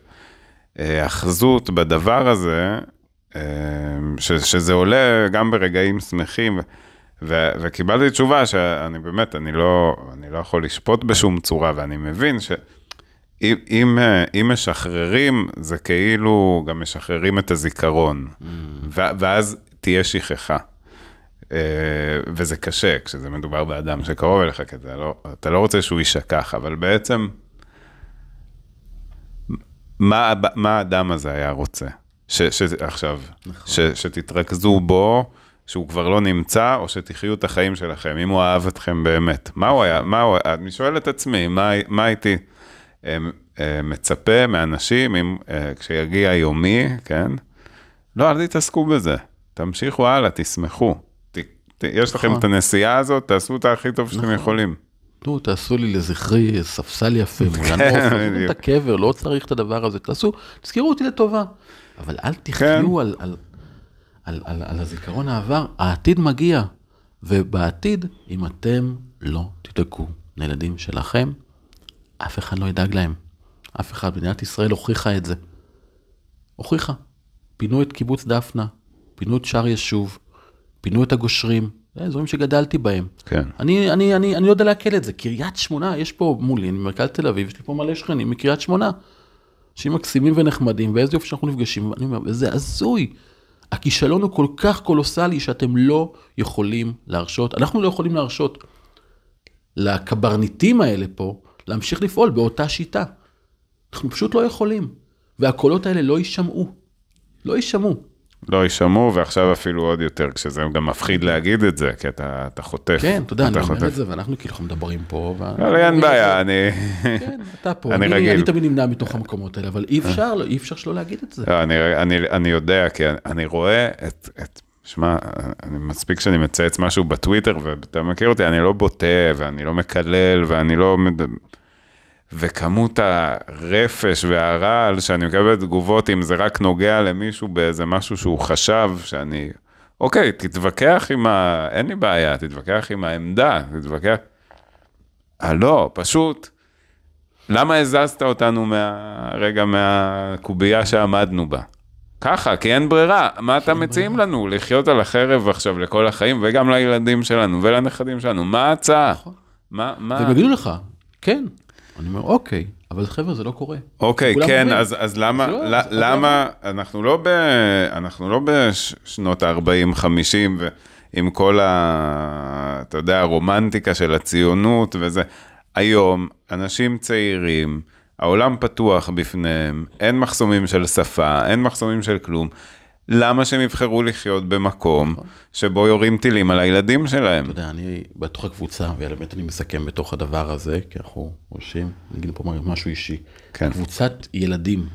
אחזות בדבר הזה, ש, שזה עולה גם ברגעים שמחים. ו- וקיבלתי תשובה שאני באמת, אני לא, אני לא יכול לשפוט בשום צורה, ואני מבין ש... אם, אם, אם משחררים, זה כאילו גם משחררים את הזיכרון, mm. ואז תהיה שכחה. אה, וזה קשה כשזה מדובר באדם שקרוב אליך, כי אתה לא, אתה לא רוצה שהוא יישכח, אבל בעצם, מה, מה האדם הזה היה רוצה? ש, ש, עכשיו, נכון. ש, שתתרכזו בו, שהוא כבר לא נמצא, או שתחיו את החיים שלכם, אם הוא אהב אתכם באמת. מה הוא היה, מה הוא, אני שואל את עצמי, מה, מה הייתי אה, אה, מצפה מאנשים, אם, כשיגיע יומי, כן? לא, אל תתעסקו בזה, תמשיכו הלאה, תשמחו. יש לכם נכון. את הנסיעה הזאת, תעשו אותה הכי טוב שאתם נכון. יכולים. נו, תעשו לי לזכרי ספסל יפה, מול *laughs* הנוף, כן, את הקבר, לא צריך את הדבר הזה, תעשו, תזכרו אותי לטובה. אבל אל תחיו כן. על, על, על, על, על הזיכרון העבר, העתיד מגיע, ובעתיד, אם אתם לא תדאגו לילדים שלכם, אף אחד לא ידאג להם. אף אחד, מדינת ישראל הוכיחה את זה. הוכיחה. פינו את קיבוץ דפנה, פינו את שער ישוב, פינו את הגושרים, זה אזורים שגדלתי בהם. כן. אני, אני, אני, אני לא יודע לעכל את זה. קריית שמונה, יש פה מולי, אני ממרכז תל אביב, יש לי פה מלא שכנים מקריית שמונה. אנשים מקסימים ונחמדים, ואיזה יופי שאנחנו נפגשים, אני אומר, וזה הזוי. הכישלון הוא כל כך קולוסלי שאתם לא יכולים להרשות, אנחנו לא יכולים להרשות לקברניטים האלה פה להמשיך לפעול באותה שיטה. אנחנו פשוט לא יכולים. והקולות האלה לא יישמעו. לא יישמעו. לא יישמעו, ועכשיו אפילו עוד יותר, כשזה גם מפחיד להגיד את זה, כי אתה, אתה חוטף. כן, אתה יודע, אני אומר את זה, ואנחנו כאילו מדברים פה. לא, אין בעיה, אני... כן, אתה פה, אני רגיל. אני תמיד נמנע מתוך המקומות האלה, אבל אי אפשר, אי אפשר שלא להגיד את זה. לא, אני יודע, כי אני רואה את... שמע, אני מספיק שאני מצייץ משהו בטוויטר, ואתה מכיר אותי, אני לא בוטה, ואני לא מקלל, ואני לא... וכמות הרפש והרעל שאני מקבל תגובות, אם זה רק נוגע למישהו באיזה משהו שהוא חשב שאני, אוקיי, תתווכח עם ה... אין לי בעיה, תתווכח עם העמדה, תתווכח... אה, לא, פשוט, למה הזזת אותנו מה... רגע מהקובייה שעמדנו בה? ככה, כי אין ברירה. מה אתה מציעים לנו? לחיות על החרב עכשיו לכל החיים, וגם לילדים שלנו ולנכדים שלנו. מה ההצעה? נכון. מה, מה... והם יגידו לך, כן, אני אומר, אוקיי, אבל חבר'ה, זה לא קורה. אוקיי, כן, אז, אז למה, לא, לא, למה, אנחנו לא, ב, אנחנו לא בשנות ה-40-50, ועם כל ה... אתה יודע, הרומנטיקה של הציונות וזה. היום, אנשים צעירים, העולם פתוח בפניהם, אין מחסומים של שפה, אין מחסומים של כלום. למה שהם יבחרו לחיות במקום נכון. שבו יורים טילים על הילדים שלהם? אתה יודע, אני בתוך הקבוצה, ובאמת אני מסכם בתוך הדבר הזה, כי אנחנו ראשים, נגיד פה משהו אישי. כן. קבוצת ילדים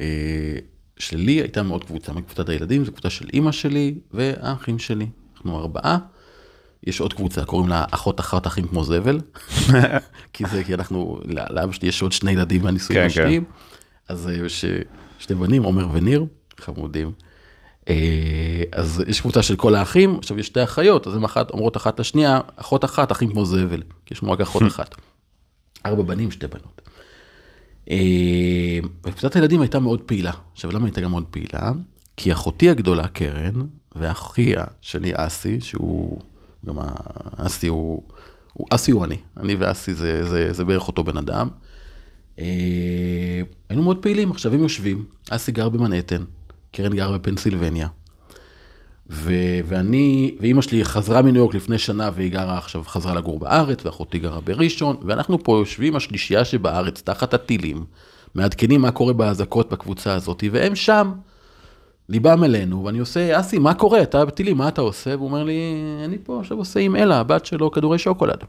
אה, שלי הייתה מאוד קבוצה, מקבוצת הילדים, זו קבוצה של אימא שלי והאחים שלי. אנחנו ארבעה. יש עוד קבוצה, קוראים לה אחות אחת אחים כמו זבל, *laughs* כי זה, כי אנחנו, לאבא שלי יש עוד שני ילדים מהנישואים כן, השניים, כן. אז יש אה, שני בנים, עומר וניר. חמודים. אה, אז יש קבוצה של כל האחים, עכשיו יש שתי אחיות, אז הן אחת, אומרות אחת לשנייה, אחות אחת, אחים כמו זבל, כי יש לנו רק אחות *laughs* אחת. ארבע בנים, שתי בנות. אה, וקבוצת הילדים הייתה מאוד פעילה. עכשיו, למה הייתה גם מאוד פעילה? כי אחותי הגדולה, קרן, ואחיה שלי, אסי, שהוא, גם אסי הוא, הוא, אסי הוא אני, אני ואסי זה, זה, זה בערך אותו בן אדם. אה, היינו מאוד פעילים, עכשיו הם יושבים, אסי גר במנהטן, קרן גרה בפנסילבניה. ו- ואני, ואימא שלי חזרה מניו יורק לפני שנה והיא גרה עכשיו, חזרה לגור בארץ, ואחותי גרה בראשון, ואנחנו פה יושבים השלישייה שבארץ תחת הטילים, מעדכנים מה קורה באזעקות בקבוצה הזאת, והם שם, ליבם אלינו, ואני עושה, אסי, מה קורה? אתה בטילים, מה אתה עושה? והוא אומר לי, אני פה עכשיו עושה עם אלה, הבת שלו, כדורי שוקולד.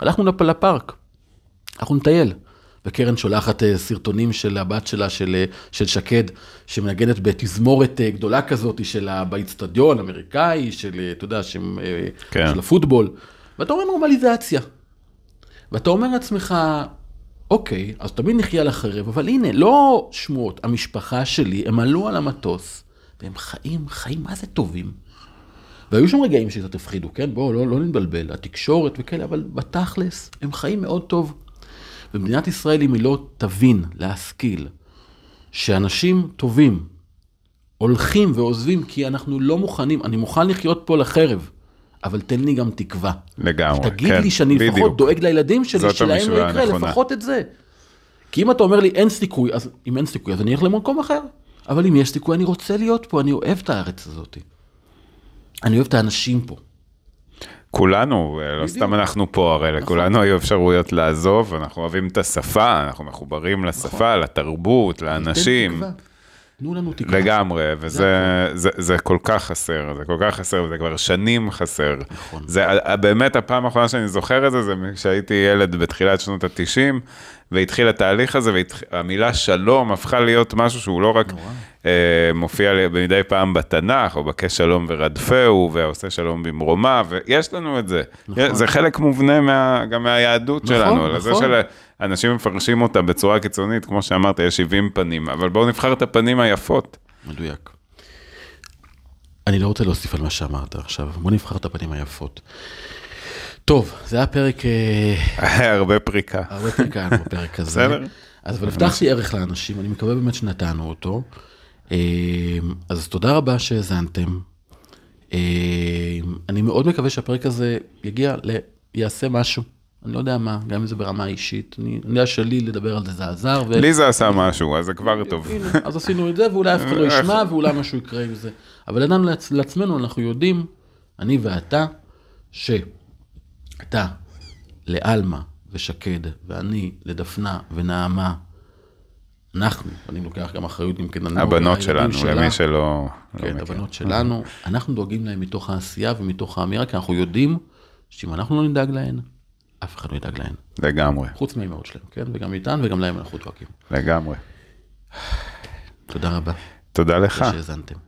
הלכנו לפארק, אנחנו נטייל. וקרן שולחת אה, סרטונים של הבת שלה, של, אה, של שקד, שמנגנת בתזמורת אה, גדולה כזאת של באיצטדיון אמריקאי, של, אתה יודע, של, כן. של הפוטבול. ואתה אומר נורמליזציה. ואתה אומר לעצמך, אוקיי, אז תמיד נחיה על החרב, אבל הנה, לא שמועות, המשפחה שלי, הם עלו על המטוס, והם חיים, חיים מה זה טובים. והיו שם רגעים שקצת הפחידו, כן? בואו, לא, לא נתבלבל, התקשורת וכאלה, אבל בתכלס, הם חיים מאוד טוב. ומדינת ישראל, אם היא לא תבין, להשכיל, שאנשים טובים הולכים ועוזבים כי אנחנו לא מוכנים, אני מוכן לחיות פה לחרב, אבל תן לי גם תקווה. לגמרי, תגיד כן, לי שאני לפחות בדיוק. דואג לילדים שלי, שלהם לא יקרה, הנכונה. לפחות את זה. כי אם אתה אומר לי אין סיכוי, אז אם אין סיכוי, אז אני אלך למקום אחר. אבל אם יש סיכוי, אני רוצה להיות פה, אני אוהב את הארץ הזאת. אני אוהב את האנשים פה. כולנו, לא. סתם אנחנו פה, הרי לכולנו היו אפשרויות לעזוב, אנחנו אוהבים את השפה, אנחנו מחוברים לשפה, לתרבות, לאנשים. תנו לנו תקווה. לגמרי, וזה זה, זה כל כך חסר, זה כל כך חסר, וזה כבר שנים חסר. נכון. זה באמת הפעם האחרונה שאני זוכר את זה, זה כשהייתי ילד בתחילת שנות ה-90, והתחיל התהליך הזה, והמילה שלום הפכה להיות משהו שהוא לא רק אה, מופיע מדי פעם בתנ"ך, או בקש שלום ורדפהו, ועושה שלום במרומה, ויש לנו את זה. נכון. זה חלק מובנה מה, גם מהיהדות נכון, שלנו, על זה נכון. של... אנשים מפרשים אותה בצורה קיצונית, כמו שאמרת, יש 70 פנים, אבל בואו נבחר את הפנים היפות. מדויק. אני לא רוצה להוסיף על מה שאמרת עכשיו, בוא נבחר את הפנים היפות. טוב, זה היה פרק, אה, *laughs* הרבה פריקה. הרבה פרקה *laughs* בפרק הזה. בסדר. אז אבל הבטחתי ערך לאנשים, אני מקווה באמת שנתנו אותו. אה, אז תודה רבה שהאזנתם. אה, אני מאוד מקווה שהפרק הזה יגיע, ל... יעשה משהו. אני לא יודע מה, גם אם זה ברמה אישית. אני אני יודע שלי לדבר על זה זה עזר. ו... לי זה עשה משהו, אז זה כבר טוב. הנה, אז עשינו את זה, ואולי אף אחד לא ישמע, ואולי משהו יקרה עם זה. אבל ידענו לעצ- לעצמנו, אנחנו יודעים, אני ואתה, שאתה לעלמה ושקד, ואני לדפנה ונעמה, אנחנו, אני לוקח גם אחריות אם כן, אני הבנות והילדים שלנו, שלה, למי שלא לא כן, מכיר. הבנות שלנו, אנחנו דואגים להם מתוך העשייה ומתוך האמירה, כי אנחנו יודעים שאם אנחנו לא נדאג להן, אף אחד לא ידאג להן. לגמרי, חוץ מהאימהות שלהם, כן? וגם איתן וגם להם אנחנו דואגים. לגמרי. תודה רבה תודה לך. שהאזנתם.